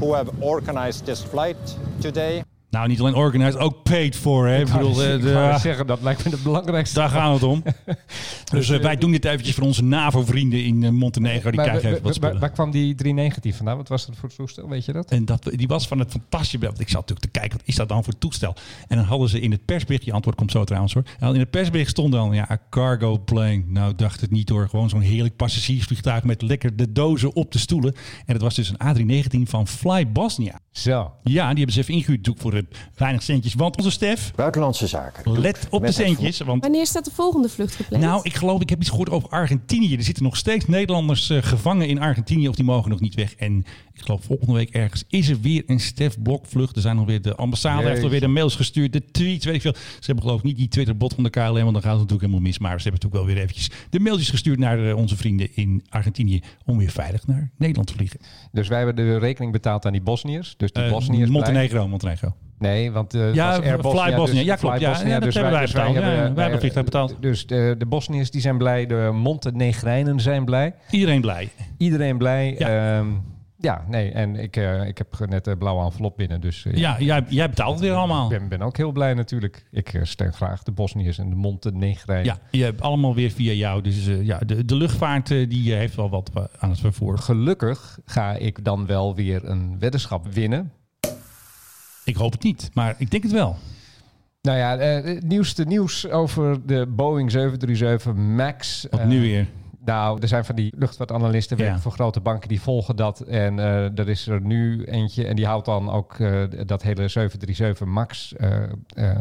who have organized this flight today. Nou, niet alleen organized, ook paid for. Hè? Ik bedoel, eh, ik zeggen, dat lijkt me het belangrijkste. daar gaan we het om. dus eh, wij doen dit eventjes voor onze NAVO-vrienden in eh, Montenegro. Die krijgen even wat wa- wa- spullen. waar kwam die 319 vandaan? Wat was dat voor toestel? Weet je dat? En dat, die was van het fantastische. Ik zat natuurlijk te kijken, wat is dat dan voor toestel? En dan hadden ze in het persbericht, je antwoord komt zo trouwens hoor. En in het persbericht stond dan, ja, cargo plane. Nou, dacht het niet hoor. Gewoon zo'n heerlijk passagiersvliegtuig met lekker de dozen op de stoelen. En het was dus een A319 van Fly Bosnia. Zo. Ja, die hebben ze even ingehuurd voor eh, weinig centjes. Want onze Stef, Buitenlandse zaken. let op de centjes. Want Wanneer staat de volgende vlucht gepland? Nou, ik geloof, ik heb iets gehoord over Argentinië. Er zitten nog steeds Nederlanders eh, gevangen in Argentinië of die mogen nog niet weg. En ik geloof volgende week ergens is er weer een Stef Blok vlucht. Er zijn alweer de ambassade heeft Jeetje. alweer de mails gestuurd, de tweets, weet ik veel. Ze hebben geloof ik niet die Twitterbot van de KLM, want dan gaat het natuurlijk helemaal mis. Maar ze hebben natuurlijk wel weer eventjes de mailtjes gestuurd naar eh, onze vrienden in Argentinië om weer veilig naar Nederland te vliegen. Dus wij hebben de rekening betaald aan die Bosniërs. Dus die Eh, Bosniërs. Montenegro, Montenegro. Nee, want eh, Ja, was Air Fly Bosnia. Dus Ja, klopt. Fly Ja, dat dus hebben wij dus betaald. Ja, wij wij hebben vliegtuig betaald. Dus de, de Bosniërs die zijn blij, de Montenegrijnen zijn blij. Iedereen blij. Iedereen blij. Ja. Ja, ja nee, en ik, eh, ik heb net een blauwe envelop binnen. Dus eh, Ja, jij, jij betaalt het weer allemaal. ik ben, ben ook heel blij natuurlijk. Ik eh, steun graag de Bosniërs en de Montenegrijnen. Ja, je hebt allemaal weer via jou. Dus eh, ja, de, de luchtvaart eh, die eh, heeft wel wat eh, aan het vervoer. Gelukkig ga ik dan wel weer een weddenschap winnen. Ik hoop het niet, maar ik denk het wel. Nou ja, eh, het nieuwste nieuws over de Boeing 737 MAX. Wat Eh, nu weer? Nou, er zijn van die luchtvaartanalisten werken Ja. voor grote banken die volgen dat. En eh, er is er nu eentje en die houdt dan ook dat hele 737 MAX eh,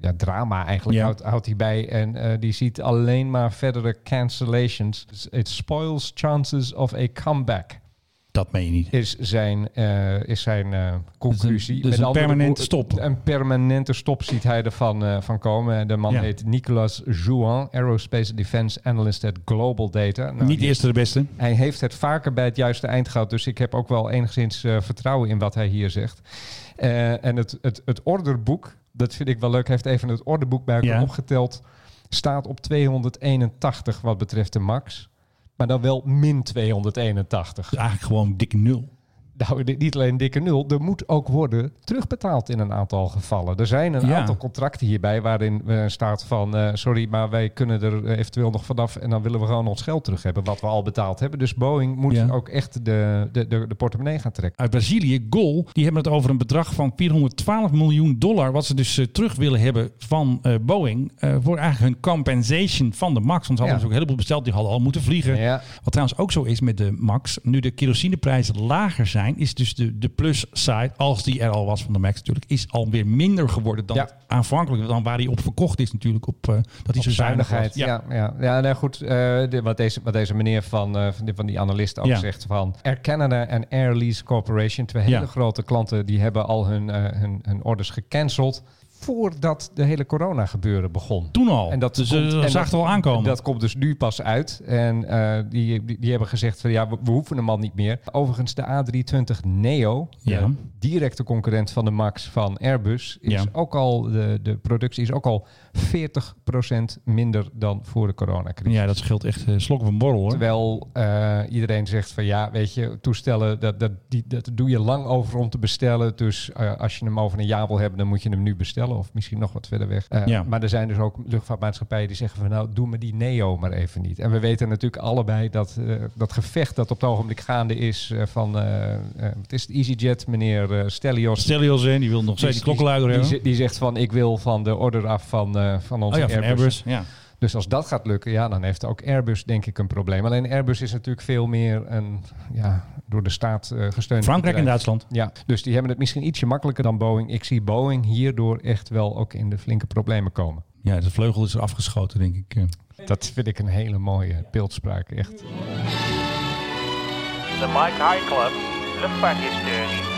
ja, drama eigenlijk Ja. houdt, houdt hij bij. En die ziet alleen maar verdere cancellations. It spoils chances of a comeback. Dat meen je niet. is zijn, eh, is zijn eh, conclusie. dus een andere permanente woorden, stop. Een permanente stop ziet hij ervan eh, van komen. De man Ja. heet Nicolas Jouan, Aerospace Defense Analyst at Global Data. Nou, niet de eerste de beste. Hij heeft het vaker bij het juiste eind gehad. Dus ik heb ook wel enigszins vertrouwen in wat hij hier zegt. En het, het, het orderboek, dat vind ik wel leuk. Heeft even het orderboek bij elkaar Ja. opgeteld. Staat op 281 wat betreft de max. Maar dan wel min 281. Dus eigenlijk gewoon dikke nul. Nou, dit- niet alleen dikke nul. Er moet ook worden terugbetaald in een aantal gevallen. Er zijn een Ja. aantal contracten hierbij waarin eh, staat van... eh, sorry, maar wij kunnen er eventueel nog vanaf... en dan willen we gewoon ons geld terug hebben, wat we al betaald hebben. Dus Boeing moet Ja. ook echt de, de, de, de portemonnee gaan trekken. Uit Brazilië, Gol, die hebben het over een bedrag van 412 miljoen dollar. Wat ze dus eh, terug willen hebben van eh, Boeing. eh, voor eigenlijk hun compensation van de MAX. Want ze hadden Ja. dus ook een heleboel besteld. Die hadden al moeten vliegen. Wat trouwens ook zo is met de MAX. Nu de kerosineprijzen lager zijn. Is dus de, de plus side, als die er al was van de MAX natuurlijk. Is alweer minder geworden dan Ja. aanvankelijk. Dan waar hij op verkocht is natuurlijk. Op, eh, dat hij zo zuinig was. zuinigheid. Ja, ja. ja nou goed. eh, de, wat, deze, wat deze meneer van, eh, van, die, van die analist ook Ja. zegt van Air Canada en Air Lease Corporation, twee hele Ja. grote klanten, die hebben al hun, hun, hun orders gecanceld voordat de hele corona gebeuren begon. Toen al. En dat dus komt- uh, en zag dat- al aankomen. Dat komt dus nu pas uit. En eh, die, die, die hebben gezegd van ja, we, we hoeven hem al niet meer. Overigens, de A320 Neo, Ja. de directe concurrent van de MAX van Airbus, is Ja. ook al, de, de productie is ook al 40% minder dan voor de coronacrisis. ja, dat scheelt echt uh, slok of een borrel hoor. Terwijl eh, iedereen zegt van ja, weet je, toestellen, dat, dat, die, dat doe je lang over om te bestellen. Dus eh, als je hem over een jaar wil hebben, dan moet je hem nu bestellen. Of misschien nog wat verder weg. Eh, Ja. Maar er zijn dus ook luchtvaartmaatschappijen die zeggen van nou, doe me die Neo maar even niet. En we weten natuurlijk allebei dat eh, dat gevecht dat op het ogenblik gaande is eh, van, het is het EasyJet, meneer Stelios. Stelios in, die wil nog steeds die klokkenluider die, hebben. die, die zegt van ik wil van de order af van, van onze Oh ja, van Airbus. Ja. Dus als dat gaat lukken, ja, dan heeft ook Airbus denk ik een probleem. Alleen Airbus is natuurlijk veel meer een ja, door de staat eh gesteund. Frankrijk en. Duitsland. Ja, dus die hebben het misschien ietsje makkelijker dan Boeing. Ik zie Boeing hierdoor echt wel ook in de flinke problemen komen. Ja, de vleugel is er afgeschoten, denk ik. Dat vind ik een hele mooie beeldspraak, echt. De Mike High Club, luchtvaarthistorie.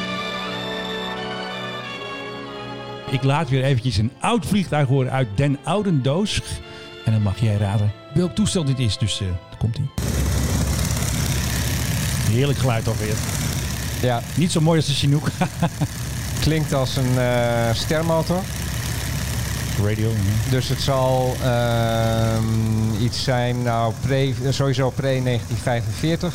Ik laat weer eventjes een oud vliegtuig horen uit Den Oudendoos. En dan mag jij raden welk toestel dit is. Dus eh daar komt hij. Heerlijk geluid alweer. Ja, Niet zo mooi als de Chinook. klinkt als een eh, stermotor. Radio. Dus het zal ehm, iets zijn, nou, pre, sowieso pre-1945.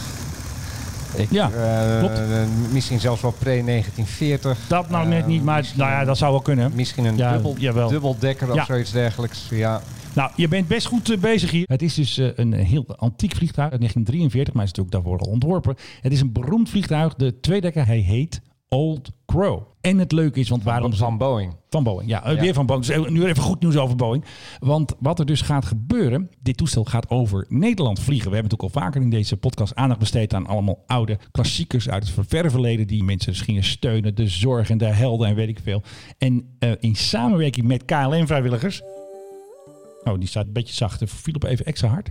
Ik, Ja, eh, klopt. eh, misschien zelfs wel pre-1940. Dat nou net niet, maar nou ja, dat zou wel kunnen. Misschien een Ja, dubbel, jawel. dubbeldekker of Ja. zoiets dergelijks. Ja. Nou, je bent best goed eh, bezig hier. Het is dus eh, een heel antiek vliegtuig uit 1943, maar is natuurlijk daarvoor al ontworpen. Het is een beroemd vliegtuig, de tweedekker. Hij heet Old Crow. En het leuke is, want waarom... Van Boeing. Van Boeing, ja. eh, Ja. Weer van Boeing. Dus nu even goed nieuws over Boeing. Want wat er dus gaat gebeuren, dit toestel gaat over Nederland vliegen. We hebben natuurlijk al vaker in deze podcast aandacht besteed aan allemaal oude klassiekers uit het verre verleden die mensen dus gingen steunen. De zorg en de helden en weet ik veel. En eh, in samenwerking met KLM-vrijwilligers... Oh, die staat een beetje zacht. Philip even extra hard.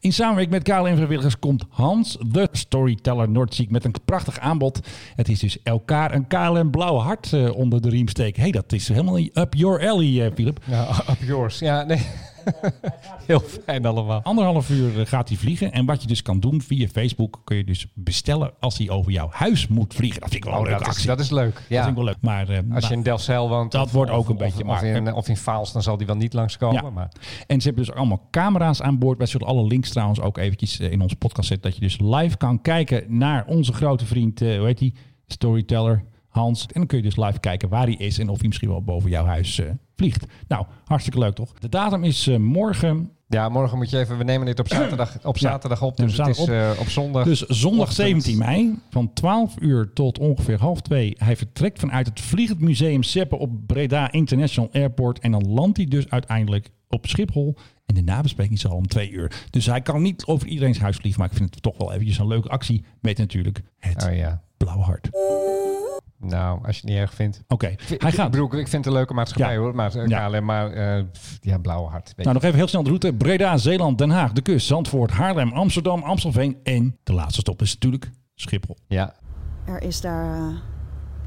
In samenwerking met KLM-vrijwilligers komt Hans, de storyteller Noordziek, met een prachtig aanbod. Het is dus elkaar een KLM blauwe hart eh, onder de riem steken. hey, dat is helemaal up your alley, eh, Philip. Ja, up yours. Ja, nee. Heel fijn allemaal. Anderhalf uur eh, gaat hij vliegen. En wat je dus kan doen via Facebook, kun je dus bestellen als hij over jouw huis moet vliegen. Dat vind ik wel een Oh, leuke dat, is, actie. dat is leuk. Dat Ja. vind ik wel leuk. Maar, eh, Als nou, je in Delfzijl woont. dat of- wordt ook of- een beetje Of, in, of in Vaals, dan zal die wel niet langskomen. Ja. Maar En ze hebben dus allemaal camera's aan boord. Wij zullen alle links trouwens ook eventjes eh, in onze podcast zetten. Dat je dus live kan kijken naar onze grote vriend, eh, hoe heet die? Storyteller Hans. En dan kun je dus live kijken waar hij is en of hij misschien wel boven jouw huis eh, vliegt. Nou, hartstikke leuk toch? De datum is eh, morgen. ja, morgen moet je even... We nemen dit op zaterdag, op Ja. zaterdag op. Dus het is zaterdag eh, op zondag. Dus zondag ochtend. 17 mei van 12 uur tot ongeveer half 2. Hij vertrekt vanuit het Vliegend Museum Seppen op Breda International Airport. En dan landt hij dus uiteindelijk op Schiphol. En de nabespreking is al om twee uur. Dus hij kan niet over iedereen's huis vliegen. Maar ik vind het toch wel eventjes een leuke actie. Met natuurlijk het Oh ja. blauwe hart. Nou, als je het niet erg vindt. Oké, Ik, hij ik, gaat. bedoel, ik vind het een leuke maatschappij Ja. hoor. Maar, eh, Ja. KLM, maar eh, ja, blauwe hart. Nou, je. nog even heel snel de route. Breda, Zeeland, Den Haag, de kust, Zandvoort, Haarlem, Amsterdam, Amstelveen. En de laatste stop is natuurlijk Schiphol. Ja. Er is daar uh,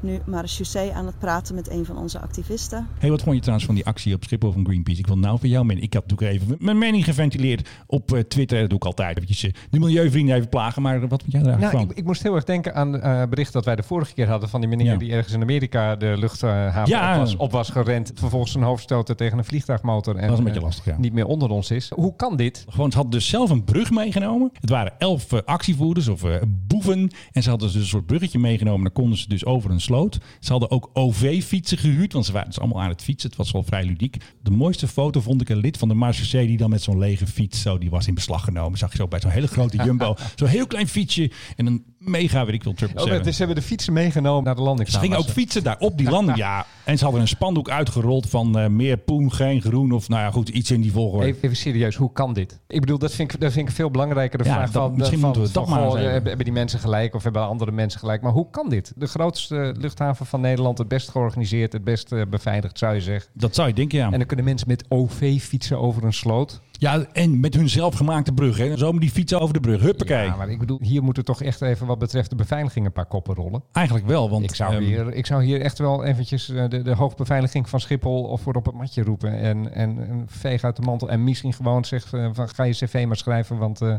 nu marechaussee aan het praten met een van onze activisten. Hey, wat vond je trouwens van die actie op Schiphol van Greenpeace? Ik wil nou van jou mening. Ik had natuurlijk even mijn mening geventileerd op uh, Twitter. Dat doe ik altijd. Eventjes uh, de milieuvrienden even plagen. Maar wat vond jij daar nou, van? Ik, ik, moest heel erg denken aan het uh, bericht dat wij de vorige keer hadden... van die meneer ja. die ergens in Amerika de luchthaven ja. op, was, op was gerend. Vervolgens zijn hoofd tegen een vliegtuigmotor. En, dat is een beetje lastig, ja. Niet meer onder ons is. Hoe kan dit? Gewoon, ze hadden dus zelf een brug meegenomen. Het waren elf actievoerders of boeven. En ze hadden dus een soort bruggetje meegenomen. Dan konden ze dus over een sloot. Ze hadden ook OV-fietsen gehuurd, want ze waren dus allemaal aan het fietsen. Het was wel vrij ludiek. De mooiste foto vond ik een lid van de marechaussee die dan met zo'n lege fiets, zo, die was in beslag genomen. Zag je zo bij zo'n hele grote jumbo, zo'n heel klein fietsje en een mega, weet ik veel, triple oh, Dus ze hebben de fietsen meegenomen naar de landing. Ze gingen ook fietsen daar op die landing, ja. En ze hadden een spandoek uitgerold van uh, meer poen, geen groen of nou ja, goed, iets in die volgorde. Even, even serieus, hoe kan dit? Ik bedoel, dat vind ik, dat vind ik veel belangrijker de ja, vraag dat, van... Misschien van, moeten we van, dat maar goh, hebben, hebben die mensen gelijk of hebben andere mensen gelijk? Maar hoe kan dit? De grootste luchthaven van Nederland, het best georganiseerd, het best uh, beveiligd, zou je zeggen. Dat zou je denken, ja. En dan kunnen mensen met OV fietsen over een sloot. Ja, en met hun zelfgemaakte brug. Hè. Zo met die fietsen over de brug. Huppakee. Ja, maar ik bedoel, hier moeten toch echt even wat betreft de beveiliging een paar koppen rollen. Eigenlijk wel, want... Ik zou, um, hier, ik zou hier echt wel eventjes uh, de, de hoogbeveiliging van Schiphol of voor op het matje roepen. En, en, en veeg uit de mantel. En misschien gewoon zeggen uh, van ga je cv maar schrijven, want uh,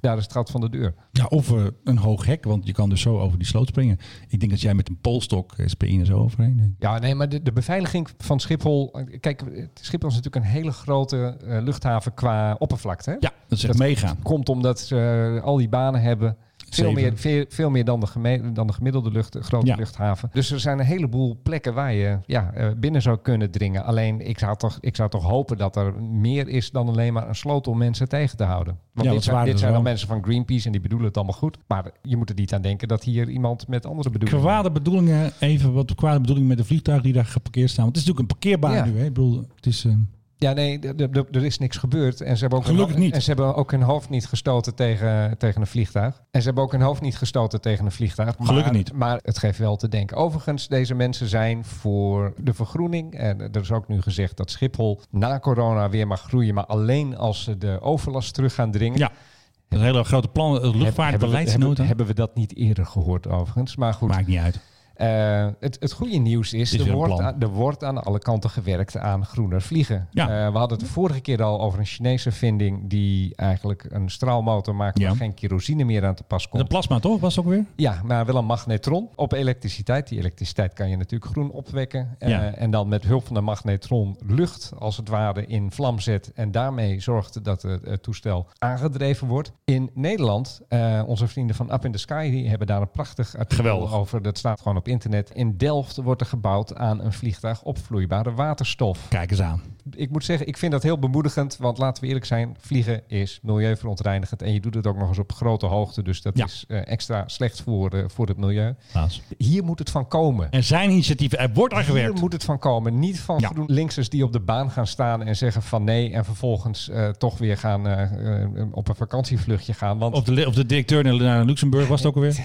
daar is het gat van de deur. Ja, of een hoog hek, want je kan dus zo over die sloot springen. Ik denk dat jij met een polstok SPI er zo overheen. Ja, nee, maar de, de beveiliging van Schiphol... Kijk, Schiphol is natuurlijk een hele grote luchthaven qua oppervlakte. Hè? Ja, dat is echt meegaan. komt omdat ze al die banen hebben. Veel meer, veel, veel meer dan de, geme, dan de gemiddelde lucht, grote ja. luchthaven. Dus er zijn een heleboel plekken waar je ja, binnen zou kunnen dringen. Alleen ik zou, toch, ik zou toch hopen dat er meer is dan alleen maar een sloot om mensen tegen te houden. Want ja, dit zijn, dit zijn dan mensen van Greenpeace en die bedoelen het allemaal goed. Maar je moet er niet aan denken dat hier iemand met andere bedoelingen... Kwade bedoelingen, even wat kwade bedoelingen met de vliegtuigen die daar geparkeerd staan. Want het is natuurlijk een parkeerbaan Ja. nu. Hè? Ik bedoel, het is... eh, Ja, nee, er is niks gebeurd. En ze hebben ook Gelukkig niet. En ze hebben ook hun hoofd niet gestoten tegen, tegen een vliegtuig. En ze hebben ook hun hoofd niet gestoten tegen een vliegtuig. Maar, Gelukkig niet. Maar het geeft wel te denken. Overigens, deze mensen zijn voor de vergroening. En er is ook nu gezegd dat Schiphol na corona weer mag groeien. Maar alleen als ze de overlast terug gaan dringen. ja, een hele grote plan. Het Heb- hebben, we, luchtvaartbeleidsnota. hebben, hebben we dat niet eerder gehoord overigens. Maar goed, Maakt niet uit. Eh, het, het goede nieuws is, er, wordt aan, er wordt aan alle kanten gewerkt aan groener vliegen. Ja. Eh, we hadden het de vorige keer al over een Chinese vinding die eigenlijk een straalmotor maakt Ja. waar geen kerosine meer aan te pas De komt. plasma toch, was het ook weer? Ja, maar wel een magnetron op elektriciteit. Die elektriciteit kan je natuurlijk groen opwekken. Eh, Ja. en dan met hulp van de magnetron lucht als het ware in vlam zet. En daarmee zorgt dat het, toestel aangedreven wordt. In Nederland, onze vrienden van Up in the Sky, die hebben daar een prachtig artikel Geweldig. over. Dat staat gewoon op internet. In Delft wordt er gebouwd aan een vliegtuig op vloeibare waterstof. Kijk eens aan. Ik moet zeggen, ik vind dat heel bemoedigend. Want laten we eerlijk zijn, vliegen is milieuverontreinigend. En je doet het ook nog eens op grote hoogte. Dus dat Ja. is eh, extra slecht voor, eh, voor het milieu. Klaas. Hier moet het van komen. Er zijn initiatieven, er wordt aan Hier gewerkt. moet het van komen. Niet van Ja. GroenLinksers die op de baan gaan staan en zeggen van nee. En vervolgens eh, toch weer gaan op een vakantievluchtje gaan. Want Of de, of de directeur naar Luxemburg was het ook alweer.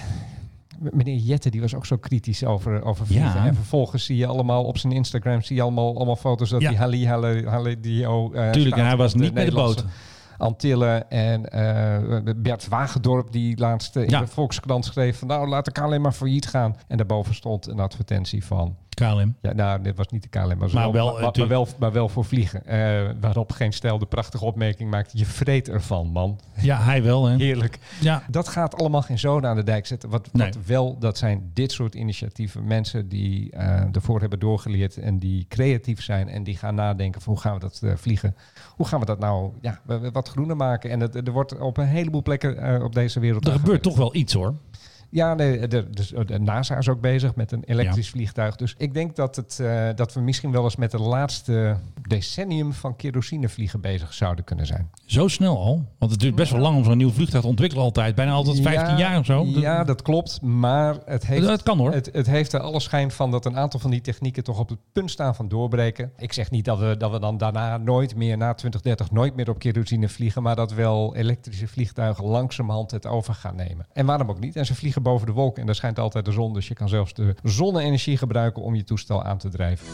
meneer Jette die was ook zo kritisch over, over vliegen. Ja. En vervolgens zie je allemaal op zijn Instagram zie je allemaal, allemaal foto's dat Ja. die Halli Halli Halli Dio. eh, Tuurlijk, en hij was niet met de boot. Antillen en eh, Bert Wagendorp die laatst in Ja. de Volkskrant schreef van nou laat de KLM maar failliet gaan. En daarboven stond een advertentie van KLM. ja, nou, dit was niet de KLM, maar, Maar wel, maar, maar, natuurlijk. wel, maar wel voor vliegen. Eh, waarop geen stijl de prachtige opmerking maakt. Je vreet ervan, man. Ja, hij wel. Hè. Heerlijk. Ja, Dat gaat allemaal geen zoden aan de dijk zetten. Wat, Nee. wel, dat zijn dit soort initiatieven. Mensen die eh, ervoor hebben doorgeleerd en die creatief zijn. En die gaan nadenken van hoe gaan we dat eh, vliegen. Hoe gaan we dat nou ja, wat groener maken. En het, er wordt op een heleboel plekken eh, op deze wereld... er gebeurt toch wel iets hoor. Ja, nee, de, dus de NASA is ook bezig met een elektrisch vliegtuig. Dus ik denk dat, het, eh, dat we misschien wel eens met het laatste decennium van kerosinevliegen bezig zouden kunnen zijn. Zo snel al. Want het duurt best wel lang om zo'n nieuw vliegtuig te ontwikkelen altijd. Bijna altijd 15 Ja, jaar of zo. Ja, dat klopt. Maar het heeft, Dat kan, hoor. Het, het heeft er alle schijn van dat een aantal van die technieken toch op het punt staan van doorbreken. Ik zeg niet dat we, dat we dan daarna nooit meer, na 2030, nooit meer op kerosine vliegen. Maar dat wel elektrische vliegtuigen langzamerhand het over gaan nemen. En waarom ook niet? En ze vliegen boven de wolken en daar schijnt altijd de zon. Dus je kan zelfs de zonne-energie gebruiken om je toestel aan te drijven.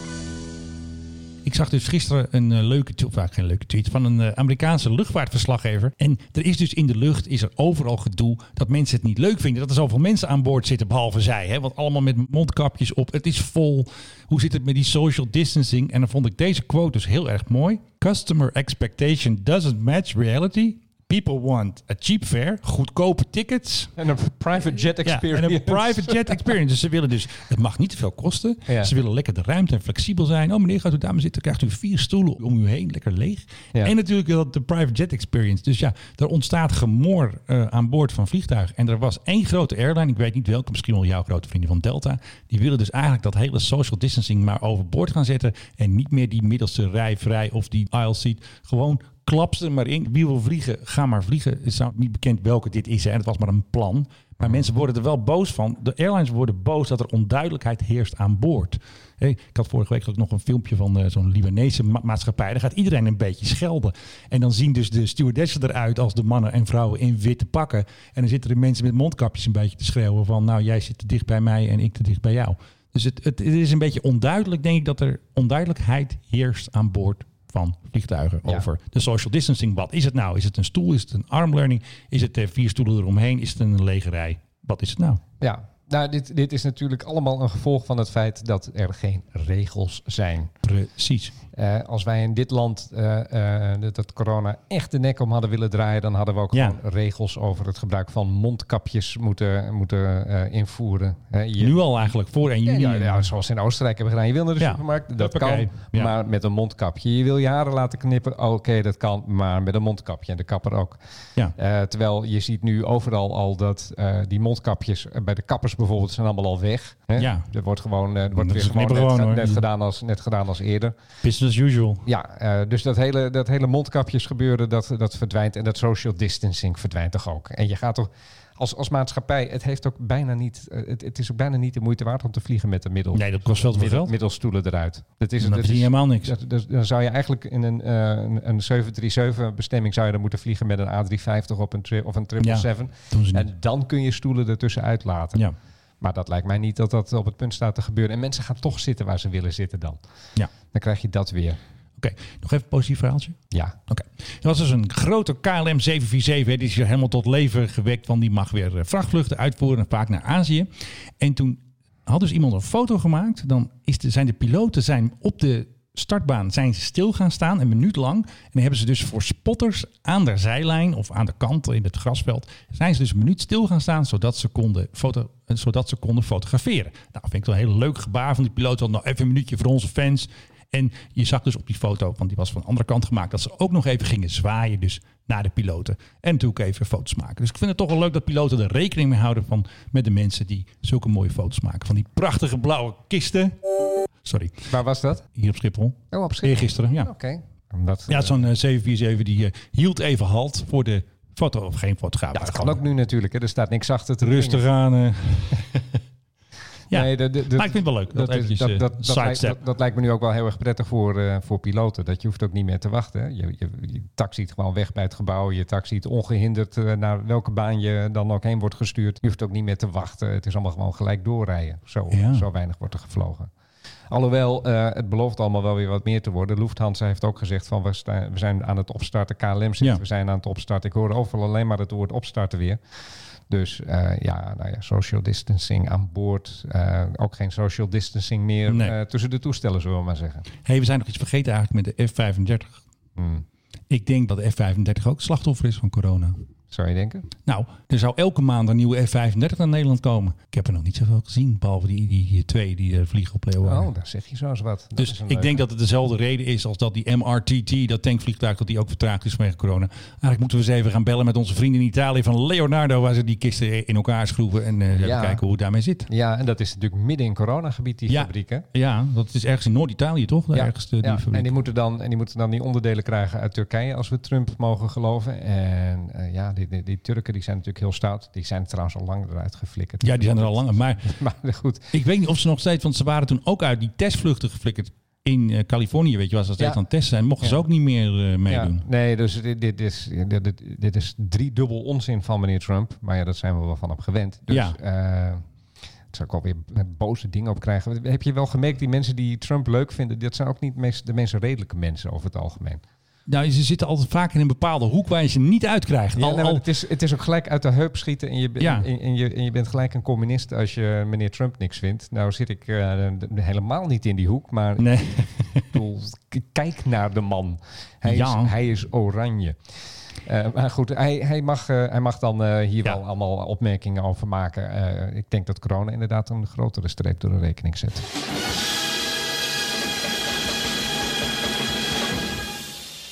Ik zag dus gisteren een eh, leuke tweet, eigenlijk geen leuke tweet, van een eh, Amerikaanse luchtvaartverslaggever. En er is dus in de lucht is er overal gedoe dat mensen het niet leuk vinden. Dat er zoveel mensen aan boord zitten, behalve zij. Hè? Want allemaal met mondkapjes op. Het is vol. Hoe zit het met die social distancing? En dan vond ik deze quote dus heel erg mooi. Customer expectation doesn't match reality. People want a cheap fare, goedkope tickets. En een private jet Ja, experience. en een private jet experience. Dus ze willen dus, het mag niet te veel kosten. Ja. Ze willen lekker de ruimte en flexibel zijn. Oh meneer, gaat u daar maar zitten, krijgt u vier stoelen om u heen, lekker leeg. Ja. En natuurlijk dat de private jet experience. Dus ja, er ontstaat gemor eh, aan boord van vliegtuigen. En er was één grote airline, ik weet niet welke, misschien wel jouw grote vrienden van Delta. Die willen dus eigenlijk dat hele social distancing maar overboord gaan zetten. En niet meer die middelste rij vrij of die aisle seat. Gewoon klap ze er maar in. Wie wil vliegen, ga maar vliegen. Het is niet bekend welke dit is. Hè. Het was maar een plan. Maar mensen worden er wel boos van. De airlines worden boos dat er onduidelijkheid heerst aan boord. Ik had vorige week ook nog een filmpje van eh, zo'n Libanese ma- maatschappij. Daar gaat iedereen een beetje schelden. En dan zien dus de stewardessen eruit als de mannen en vrouwen in witte pakken. En dan zitten er mensen met mondkapjes een beetje te schreeuwen van... nou, jij zit te dicht bij mij en ik te dicht bij jou. Dus het, het is een beetje onduidelijk, denk ik, dat er onduidelijkheid heerst aan boord van vliegtuigen Ja. over de social distancing. Wat is het nou? Is het een stoel? Is het een armlearning? Is het eh, vier stoelen eromheen? Is het een lege rij? Wat is het nou? Ja, nou, dit, dit is natuurlijk allemaal een gevolg van het feit dat er geen regels zijn. Precies. Eh, als wij in dit land eh, eh, dat, corona echt de nek om hadden willen draaien, dan hadden we ook Ja. gewoon regels over het gebruik van mondkapjes moeten, moeten invoeren. Je- Nu al eigenlijk voor 1 Ja, juni. ja, ja, zoals in Oostenrijk hebben gedaan. Je wil naar de supermarkt, dat kan, maar met een mondkapje. Je wil je haren laten knippen, oké, dat kan, maar met een mondkapje. En de kapper ook. Ja. Terwijl je ziet nu overal al dat die mondkapjes bij de kappers bijvoorbeeld zijn allemaal al weg. Hè? Ja. Er wordt gewoon, er wordt Dat weer gewoon, net, gewoon, gedaan als, net gedaan als eerder. As usual. Ja, eh, dus dat hele, dat hele mondkapjes gebeuren, dat, dat verdwijnt. En dat social distancing verdwijnt toch ook. En je gaat toch als, als maatschappij, het, heeft ook bijna niet, eh, het, het is ook bijna niet de moeite waard om te vliegen met een middel. Nee, dat kost te veel middel, middelstoelen eruit. Dat is, Dan dat is- helemaal niks. dat- dat- dan zou je eigenlijk in een, eh, een, een 737 bestemming zou je dan moeten vliegen met een A350 op een tri- of een 777. doen ze niet. En dan kun je stoelen ertussen uitlaten. Ja. Maar dat lijkt mij niet dat dat op het punt staat te gebeuren. En mensen gaan toch zitten waar ze willen zitten dan. Ja. Dan krijg je dat weer. Oké, nog even een positief verhaaltje. Ja. Oké. Er was dus een grote KLM 747. hè, Die is hier helemaal tot leven gewekt. Want die mag weer eh, vrachtvluchten uitvoeren. Vaak naar Azië. En toen had dus iemand een foto gemaakt. Dan is de, zijn de piloten zijn op de startbaan zijn ze stil gaan staan. Een minuut lang. En hebben ze dus voor spotters aan de zijlijn. Of aan de kant in het grasveld. Zijn ze dus een minuut stil gaan staan. Zodat ze konden, foto, eh, zodat ze konden fotograferen. Nou, vind ik wel een heel leuk gebaar van die piloot. Want nou even een minuutje voor onze fans. En je zag dus op die foto, want die was van de andere kant gemaakt, dat ze ook nog even gingen zwaaien dus naar de piloten. En natuurlijk even foto's maken. Dus ik vind het toch wel leuk dat piloten er rekening mee houden van met de mensen die zulke mooie foto's maken. Van die prachtige blauwe kisten. Sorry, Waar was dat? hier op Schiphol. Oh, op Schiphol. Eergisteren, ja. Oké. Omdat, Ja, eh, zo'n eh, 747 die eh, hield even halt voor de foto, of geen fotograaf. ja, dat kan ook nu natuurlijk. Hè. Er staat niks achter te Rustig aan. eh. ja, Nee, dat- dat- maar ik vind het wel leuk. Dat, Dat, eventjes, dat, eh, dat, dat, lijkt, sidestep. dat, dat lijkt me nu ook wel heel erg prettig voor, eh, voor piloten. Dat je hoeft ook niet meer te wachten. hè. Je, je, je taxiet gewoon weg bij het gebouw. Je taxiet ongehinderd eh, naar welke baan je dan ook heen wordt gestuurd. Je hoeft ook niet meer te wachten. Het is allemaal gewoon gelijk doorrijden. Zo, Ja. zo weinig wordt er gevlogen. Alhoewel, eh, het belooft allemaal wel weer wat meer te worden. Lufthansa heeft ook gezegd van we, sta- we zijn aan het opstarten. KLM zegt Ja. we zijn aan het opstarten. Ik hoor overal alleen maar het woord opstarten weer. Dus eh, ja, nou ja, social distancing aan boord. Eh, ook geen social distancing meer Nee. tussen de toestellen, zullen we maar zeggen. hey, we zijn nog iets vergeten eigenlijk met de F-35. Hmm. Ik denk dat de F-35 ook slachtoffer is van corona. Zou je denken? Nou, er zou elke maand een nieuwe F-35 naar Nederland komen. Ik heb er nog niet zoveel gezien, behalve die, die, die twee die er vliegen op Leeuwarden. Oh, daar zeg je zo eens wat. Dat dus ik leuke. denk dat het dezelfde reden is als dat die MRTT, dat tankvliegtuig, dat die ook vertraagd is vanwege corona. Eigenlijk moeten we eens even gaan bellen met onze vrienden in Italië van Leonardo, waar ze die kisten in elkaar schroeven en eh, Ja. kijken hoe het daarmee zit. Ja, en dat is natuurlijk midden in coronagebied, die Ja. fabriek, hè? Ja, dat is ergens in Noord-Italië toch? De Ja, die ja. fabriek. en die moeten, dan, en die moeten dan die onderdelen krijgen uit Turkije, als we Trump mogen geloven. En eh, ja, die, die, die Turken die zijn natuurlijk heel stout. Die zijn trouwens al lang eruit geflikkerd. Ja, die zijn er al langer. Maar Maar goed, ik weet niet of ze nog steeds, want ze waren toen ook uit die testvluchten geflikkerd in eh, Californië, weet je, waar ze steeds Ja. aan het testen zijn, mochten ze ook niet meer eh, meedoen. Ja, nee, dus dit, dit, is, dit, dit, is driedubbel onzin van meneer Trump. Maar ja, dat zijn we wel van hem gewend. Dus Ja. eh, zou ik alweer boze dingen op krijgen. Heb je wel gemerkt, die mensen die Trump leuk vinden, dat zijn ook niet de meest redelijke mensen over het algemeen. Nou, ze zitten altijd vaak in een bepaalde hoek waar je ze niet uitkrijgt. Al, al, het, is, het is ook gelijk uit de heup schieten en je, Ja. en, en je, en je bent gelijk een communist als je meneer Trump niks vindt. Nou zit ik eh, helemaal niet in die hoek, maar nee. ik bedoel, k- kijk naar de man. Hij, Ja. is, hij is oranje. Eh, maar goed, hij, hij, mag, eh, hij mag dan hier wel allemaal opmerkingen over maken. Ik denk dat corona inderdaad een grotere streep door de rekening zet.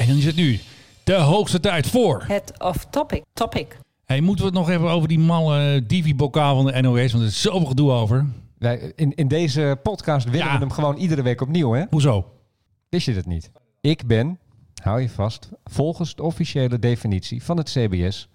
En dan is het nu de hoogste tijd voor. Het off-topic. Topic. Hey, moeten we het nog even over die malle Divi-bokaal van de NOS? Want er is zoveel gedoe over. Wij, in, in deze podcast willen Ja. we hem gewoon iedere week opnieuw, hè? Hoezo? Wist je dat niet? Ik ben, hou je vast, volgens de officiële definitie van het CBS,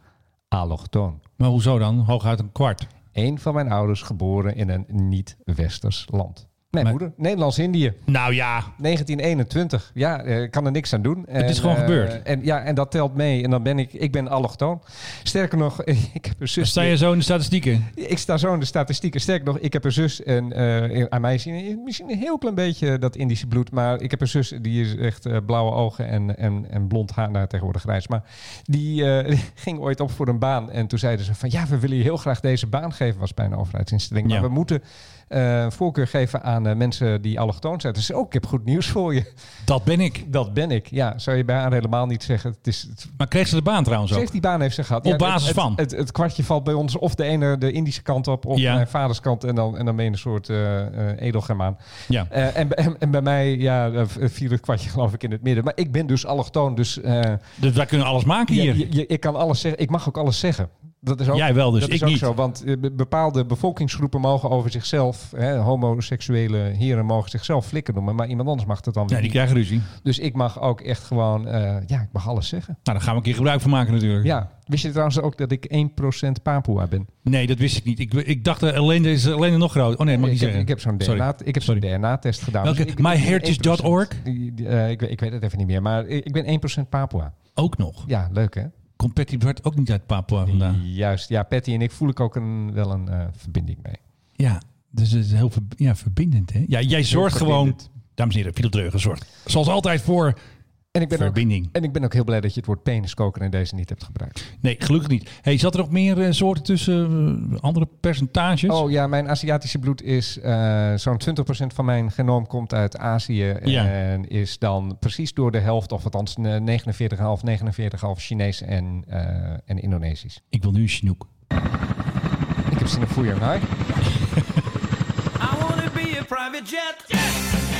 allochtoon. Maar hoezo dan? Hooguit een kwart. Eén van mijn ouders geboren in een niet-westers land. Mijn Maar- moeder, Nederlands-Indië. Nou ja. 1921. Ja, eh, ik kan er niks aan doen. Het is gewoon eh, gebeurd. En, ja, en dat telt mee. En dan ben ik, ik ben allochtoon. Sterker nog, ik heb een zus. Sta je zo in de statistieken? Ik sta zo in de statistieken. Sterker nog, ik heb een zus. En eh, aan mij zien misschien een heel klein beetje dat Indische bloed. Maar ik heb een zus die is echt blauwe ogen en, en, en blond haar. Nou, tegenwoordig grijs. Maar die ging ooit op voor een baan. En toen zeiden ze van ja, we willen je heel graag deze baan geven. Was bij een overheidsinstelling. Maar Ja. we moeten eh, voorkeur geven aan eh, mensen die allochtoon zijn. Dus ook, ik heb goed nieuws voor je. Dat ben ik. Dat ben ik. Ja, zou je bij haar helemaal niet zeggen. Het is, het, Maar kreeg ze de baan trouwens ze ook? heeft die baan heeft ze gehad. Op Ja, basis het, van? Het, het, kwartje valt bij ons of de ene de Indische kant op, of Ja. mijn vaders kant. En dan, en dan ben je een soort eh edelgermaan. Ja. En, en, en bij mij ja, viel het kwartje geloof ik in het midden. Maar ik ben dus allochtoon. Dus, Dus wij kunnen alles maken hier. je- je- ik kan alles zeggen. Ik mag ook alles zeggen. Dat is ook, Jij wel, dus dat ik is ook niet. zo. Want eh, be- bepaalde bevolkingsgroepen mogen over zichzelf, hè, homoseksuele heren mogen zichzelf flikken noemen, maar iemand anders mag dat dan weer Ja, die krijgen ruzie. Dus ik mag ook echt gewoon, eh, ja, ik mag alles zeggen. Nou, daar gaan we een keer gebruik van maken natuurlijk. Ja, wist je trouwens ook dat ik 1% Papua ben? Nee, dat wist ik niet. Ik, ik dacht, uh, Elende is Elende nog groot. Oh nee, mag ik niet zeggen. ik heb zo'n. DNA, DNA-test gedaan. Welke? Dus ik- ik ben myheritage.org? 1%. Die- die, eh, ik, weet- ik weet het even niet meer, maar ik ik ben 1% Papua. Ook nog. Ja, leuk hè? Komt Patty Bart ook niet uit Papua vandaan? Juist, ja, Patty en ik voel ik ook een, wel een eh, verbinding mee. Ja, dus het is heel ver- ja, verbindend. Hè? Ja, jij zorgt gewoon, dames en heren, Philip Dreugen zorgt zoals altijd voor En ik, ben ook, verbinding. en ik ben ook heel blij dat je het woord peniskoker in deze niet hebt gebruikt. Nee, gelukkig niet. Hey, zat er nog meer eh, soorten tussen, eh, andere percentages? Oh ja, mijn Aziatische bloed is eh, zo'n 20% van mijn genoom komt uit Azië. Ja. En is dan precies door de helft, of althans eh, 49,5, 49,5 Chinees en, eh, en Indonesisch. Ik wil nu een Chinook. Ik heb zin in Fuyang Hai.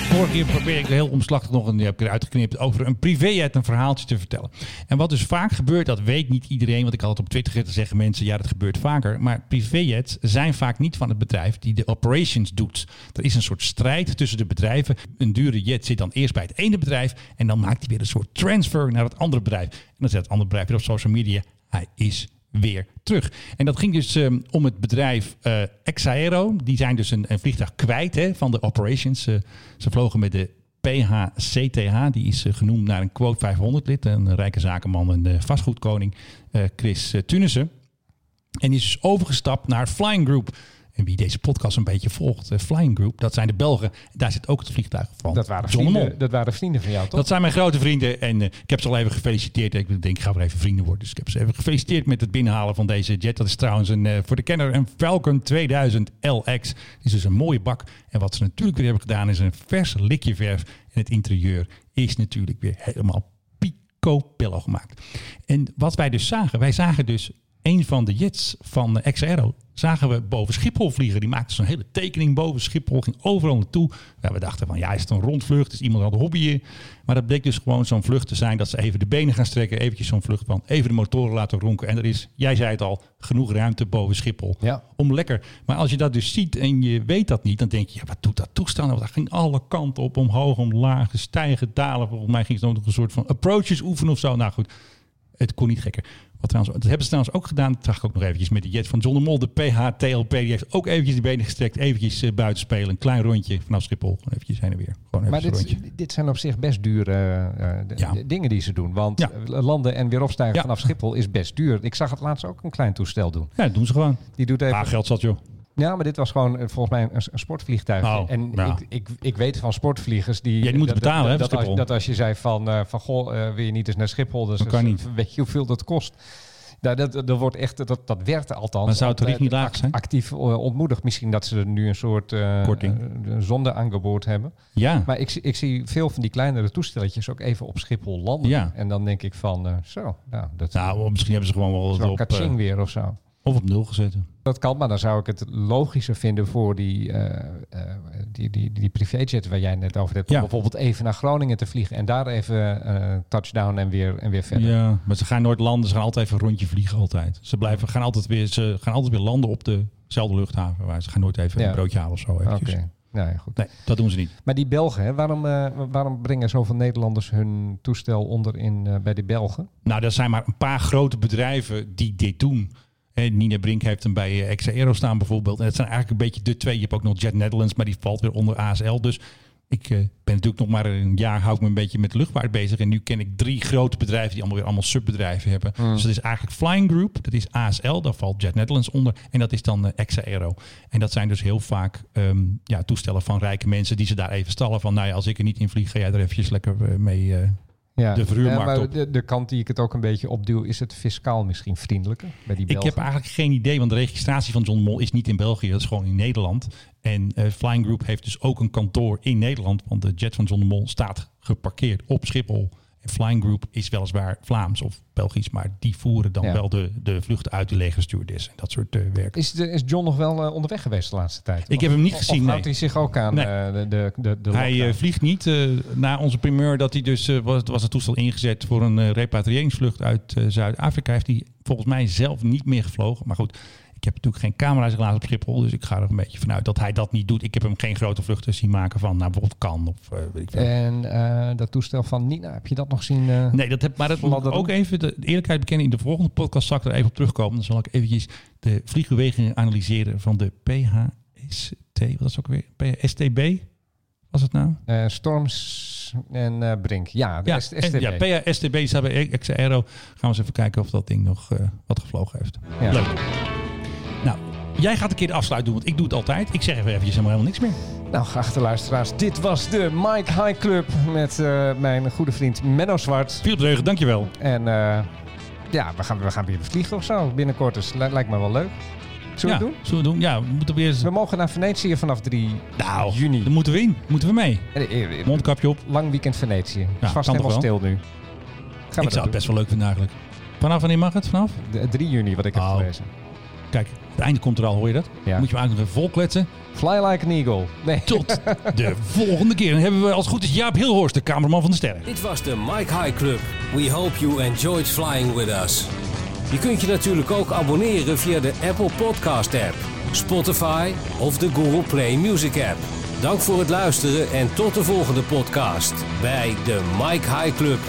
Vorige keer probeer ik heel omslachtig nog een, die heb ik over een privéjet een verhaaltje te vertellen. En wat dus vaak gebeurt, dat weet niet iedereen, want ik had het op Twitter zeggen mensen, ja dat gebeurt vaker. Maar privéjets zijn vaak niet van het bedrijf die de operations doet. Er is een soort strijd tussen de bedrijven. Een dure jet zit dan eerst bij het ene bedrijf en dan maakt hij weer een soort transfer naar het andere bedrijf. En dan zet het andere bedrijf weer op social media, hij is weer terug. En dat ging dus ehm, om het bedrijf eh Exaero. Die zijn dus een, een vliegtuig kwijt hè, van de operations. Ze- vlogen met de PHCTH. Die is eh, genoemd naar een quote 500 lid. Een rijke zakenman en de vastgoedkoning eh, Chris eh, Tunissen. En die is dus overgestapt naar Flying Group. En wie deze podcast een beetje volgt, eh, Flying Group, dat zijn de Belgen. Daar zit ook het vliegtuig van. Dat waren, John vrienden, dat waren vrienden van jou, toch? Dat zijn mijn grote vrienden. En eh, ik heb ze al even gefeliciteerd. Ik denk, ik ga weer even vrienden worden. Dus ik heb ze even gefeliciteerd met het binnenhalen van deze jet. Dat is trouwens een, eh, voor de kenner een Falcon 2000 LX. Die is dus een mooie bak. En wat ze natuurlijk weer hebben gedaan is een vers likje verf. En het interieur is natuurlijk weer helemaal picobello gemaakt. En wat wij dus zagen, wij zagen dus een van de jets van XAero zagen we boven Schiphol vliegen. Die maakte zo'n hele tekening boven Schiphol, ging overal naartoe. Ja, we dachten van, ja, is het een rondvlucht? Is iemand aan het hobbyen? Maar dat bleek dus gewoon zo'n vlucht te zijn dat ze even de benen gaan strekken. Eventjes zo'n vlucht van even de motoren laten ronken. En er is, jij zei het al, genoeg ruimte boven Schiphol. Ja. Om lekker. Maar als je dat dus ziet en je weet dat niet, dan denk je, ja, wat doet dat toestel? Dat ging alle kanten op, omhoog, omlaag, stijgen, dalen. Volgens mij ging het ook nog een soort van approaches oefenen of zo. Nou goed, het kon niet gekker. Wat trouwens, dat hebben ze trouwens ook gedaan. Dat zag ik ook nog eventjes met de jet van John de Mol. De PHTLP, die heeft ook eventjes de benen gestrekt. Eventjes eh, buiten spelen. Een klein rondje vanaf Schiphol. Gewoon eventjes heen en weer. Gewoon Maar dit, dit zijn op zich best dure eh, Ja. de dingen die ze doen. Want Ja. eh, landen en weer opstijgen Ja. vanaf Schiphol is best duur. Ik zag het laatst ook een klein toestel doen. Ja, dat doen ze gewoon. Die doet even... Ah, geld zat joh. Ja, maar dit was gewoon eh, volgens mij een, een sportvliegtuig. Oh, en ja. ik, ik, ik weet van sportvliegers die... Ja, die moeten dat- betalen, hè, dat, voor dat, als, dat als je zei van, eh, van goh, eh, wil je niet eens naar Schiphol? Dus Dat kan dus, niet. Weet je hoeveel dat kost? Nou, dat, dat wordt echt, dat, dat werd althans. Maar zou het tarief niet laag zijn? Actief eh, ontmoedigd. Misschien dat ze er nu een soort eh Korting. eh, een zondeaangebod hebben. Ja. Maar ik, zie- ik zie veel van die kleinere toestelletjes ook even op Schiphol landen. Ja. En dan denk ik van, eh, zo, nou, dat Nou, misschien hebben ze gewoon wel wat op, kaching eh, weer of zo. of op nul gezet. Dat kan, maar dan zou ik het logischer vinden voor die, eh, die, die, die privéjet waar jij net over hebt. Om bijvoorbeeld even naar Groningen te vliegen en daar even eh, touchdown en weer, en weer verder. Ja, maar ze gaan nooit landen. Ze gaan altijd even een rondje vliegen altijd. Ze blijven, gaan altijd weer, ze gaan altijd weer landen op dezelfde luchthaven. Waar ze gaan nooit even Ja. een broodje halen of zo. Oké, eventjes. nou ja, goed. Nee, dat doen ze niet. Maar die Belgen, hè, waarom, waarom brengen zoveel Nederlanders hun toestel onderin eh, bij die Belgen? Nou, er zijn maar een paar grote bedrijven die dit doen. Nina Brink heeft hem bij eh, Exaero staan bijvoorbeeld. En het zijn eigenlijk een beetje de twee. Je hebt ook nog Jet Netherlands, maar die valt weer onder ASL. Dus ik eh, ben natuurlijk nog maar een jaar hou ik me een beetje met luchtvaart bezig. En nu ken ik drie grote bedrijven die allemaal weer allemaal subbedrijven hebben. Hmm. Dus dat is eigenlijk Flying Group, dat is ASL, daar valt Jet Netherlands onder. En dat is dan eh, Exaero. En dat zijn dus heel vaak ehm, ja, toestellen van rijke mensen die ze daar even stallen. Van nou ja, als ik er niet in vlieg, ga jij er eventjes lekker mee Ja, de verhuurmarkt maar op. De, de kant die ik het ook een beetje opduw, is het fiscaal misschien vriendelijker bij die Ik heb eigenlijk geen idee, want de registratie van John Mol is niet in België, dat is gewoon in Nederland. En eh, Flying Group heeft dus ook een kantoor in Nederland, want de jet van John de Mol staat geparkeerd op Schiphol. En Flying Group is weliswaar Vlaams of Belgisch, maar die voeren dan Ja. wel de, de vluchten uit de legerstewardess en dat soort eh, werk. Is, de, is John nog wel eh, onderweg geweest de laatste tijd? Ik heb hem niet Of- gezien, Of houdt nee. hij zich ook aan Nee. eh, de, de, de, de Hij vliegt niet. na onze primeur dat hij dus was, was het toestel ingezet voor een repatriëringsvlucht uit Zuid-Afrika. Heeft hij volgens mij zelf niet meer gevlogen. Maar goed, ik heb natuurlijk geen camera's helaas op Schiphol. Dus ik ga er een beetje vanuit dat hij dat niet doet. Ik heb hem geen grote vluchten zien maken van nou, bijvoorbeeld Cannes of eh, weet ik veel. En eh, dat toestel van Nina, heb je dat nog zien? eh, Nee, dat heb, maar dat moet ook even de eerlijkheid bekennen. In de volgende podcast zal ik er even op terugkomen. Dan zal ik eventjes de vliegbewegingen analyseren van de PHST. Wat is ook weer? STB? Was het nou? Storms en Brink. Ja, de Ja, en- STB. ja, PA STB staat bij Exaero. Gaan we eens even kijken of dat ding nog wat gevlogen heeft. Ja. Leuk. Jij gaat een keer de afsluit doen, want ik doe het altijd. Ik zeg even eventjes helemaal, helemaal niks meer. Nou, geachte luisteraars, dit was de Mike High Club met eh, mijn goede vriend Menno Zwart. Philip Dreugen, dankjewel. En eh, ja, we gaan, we gaan weer vliegen of zo binnenkort. Dus li- lijkt me wel leuk. Zullen ja, we het doen? Zullen we doen? Ja, we moeten weer. We mogen naar Venetië vanaf 3 Nou, juni. daar moeten we in. Moeten we mee. Eh, Mondkapje op. Lang weekend Venetië. Ja, is vast helemaal stil nu. Gaan we ik dat zou het best wel leuk vinden eigenlijk. Vanaf wanneer mag het? Vanaf? De- 3 juni, wat ik heb Oh. gelezen. Kijk, het einde komt er al, hoor je dat? Ja. Moet je hem eigenlijk nog even volkletsen. Fly like an eagle. Nee. Tot de volgende keer. Dan hebben we als het goed is Jaap Hilhorst, de cameraman van de sterren. Dit was de Mike High Club. We hope you enjoyed flying with us. Je kunt je natuurlijk ook abonneren via de Apple Podcast app, Spotify of de Google Play Music app. Dank voor het luisteren en tot de volgende podcast bij de Mike High Club.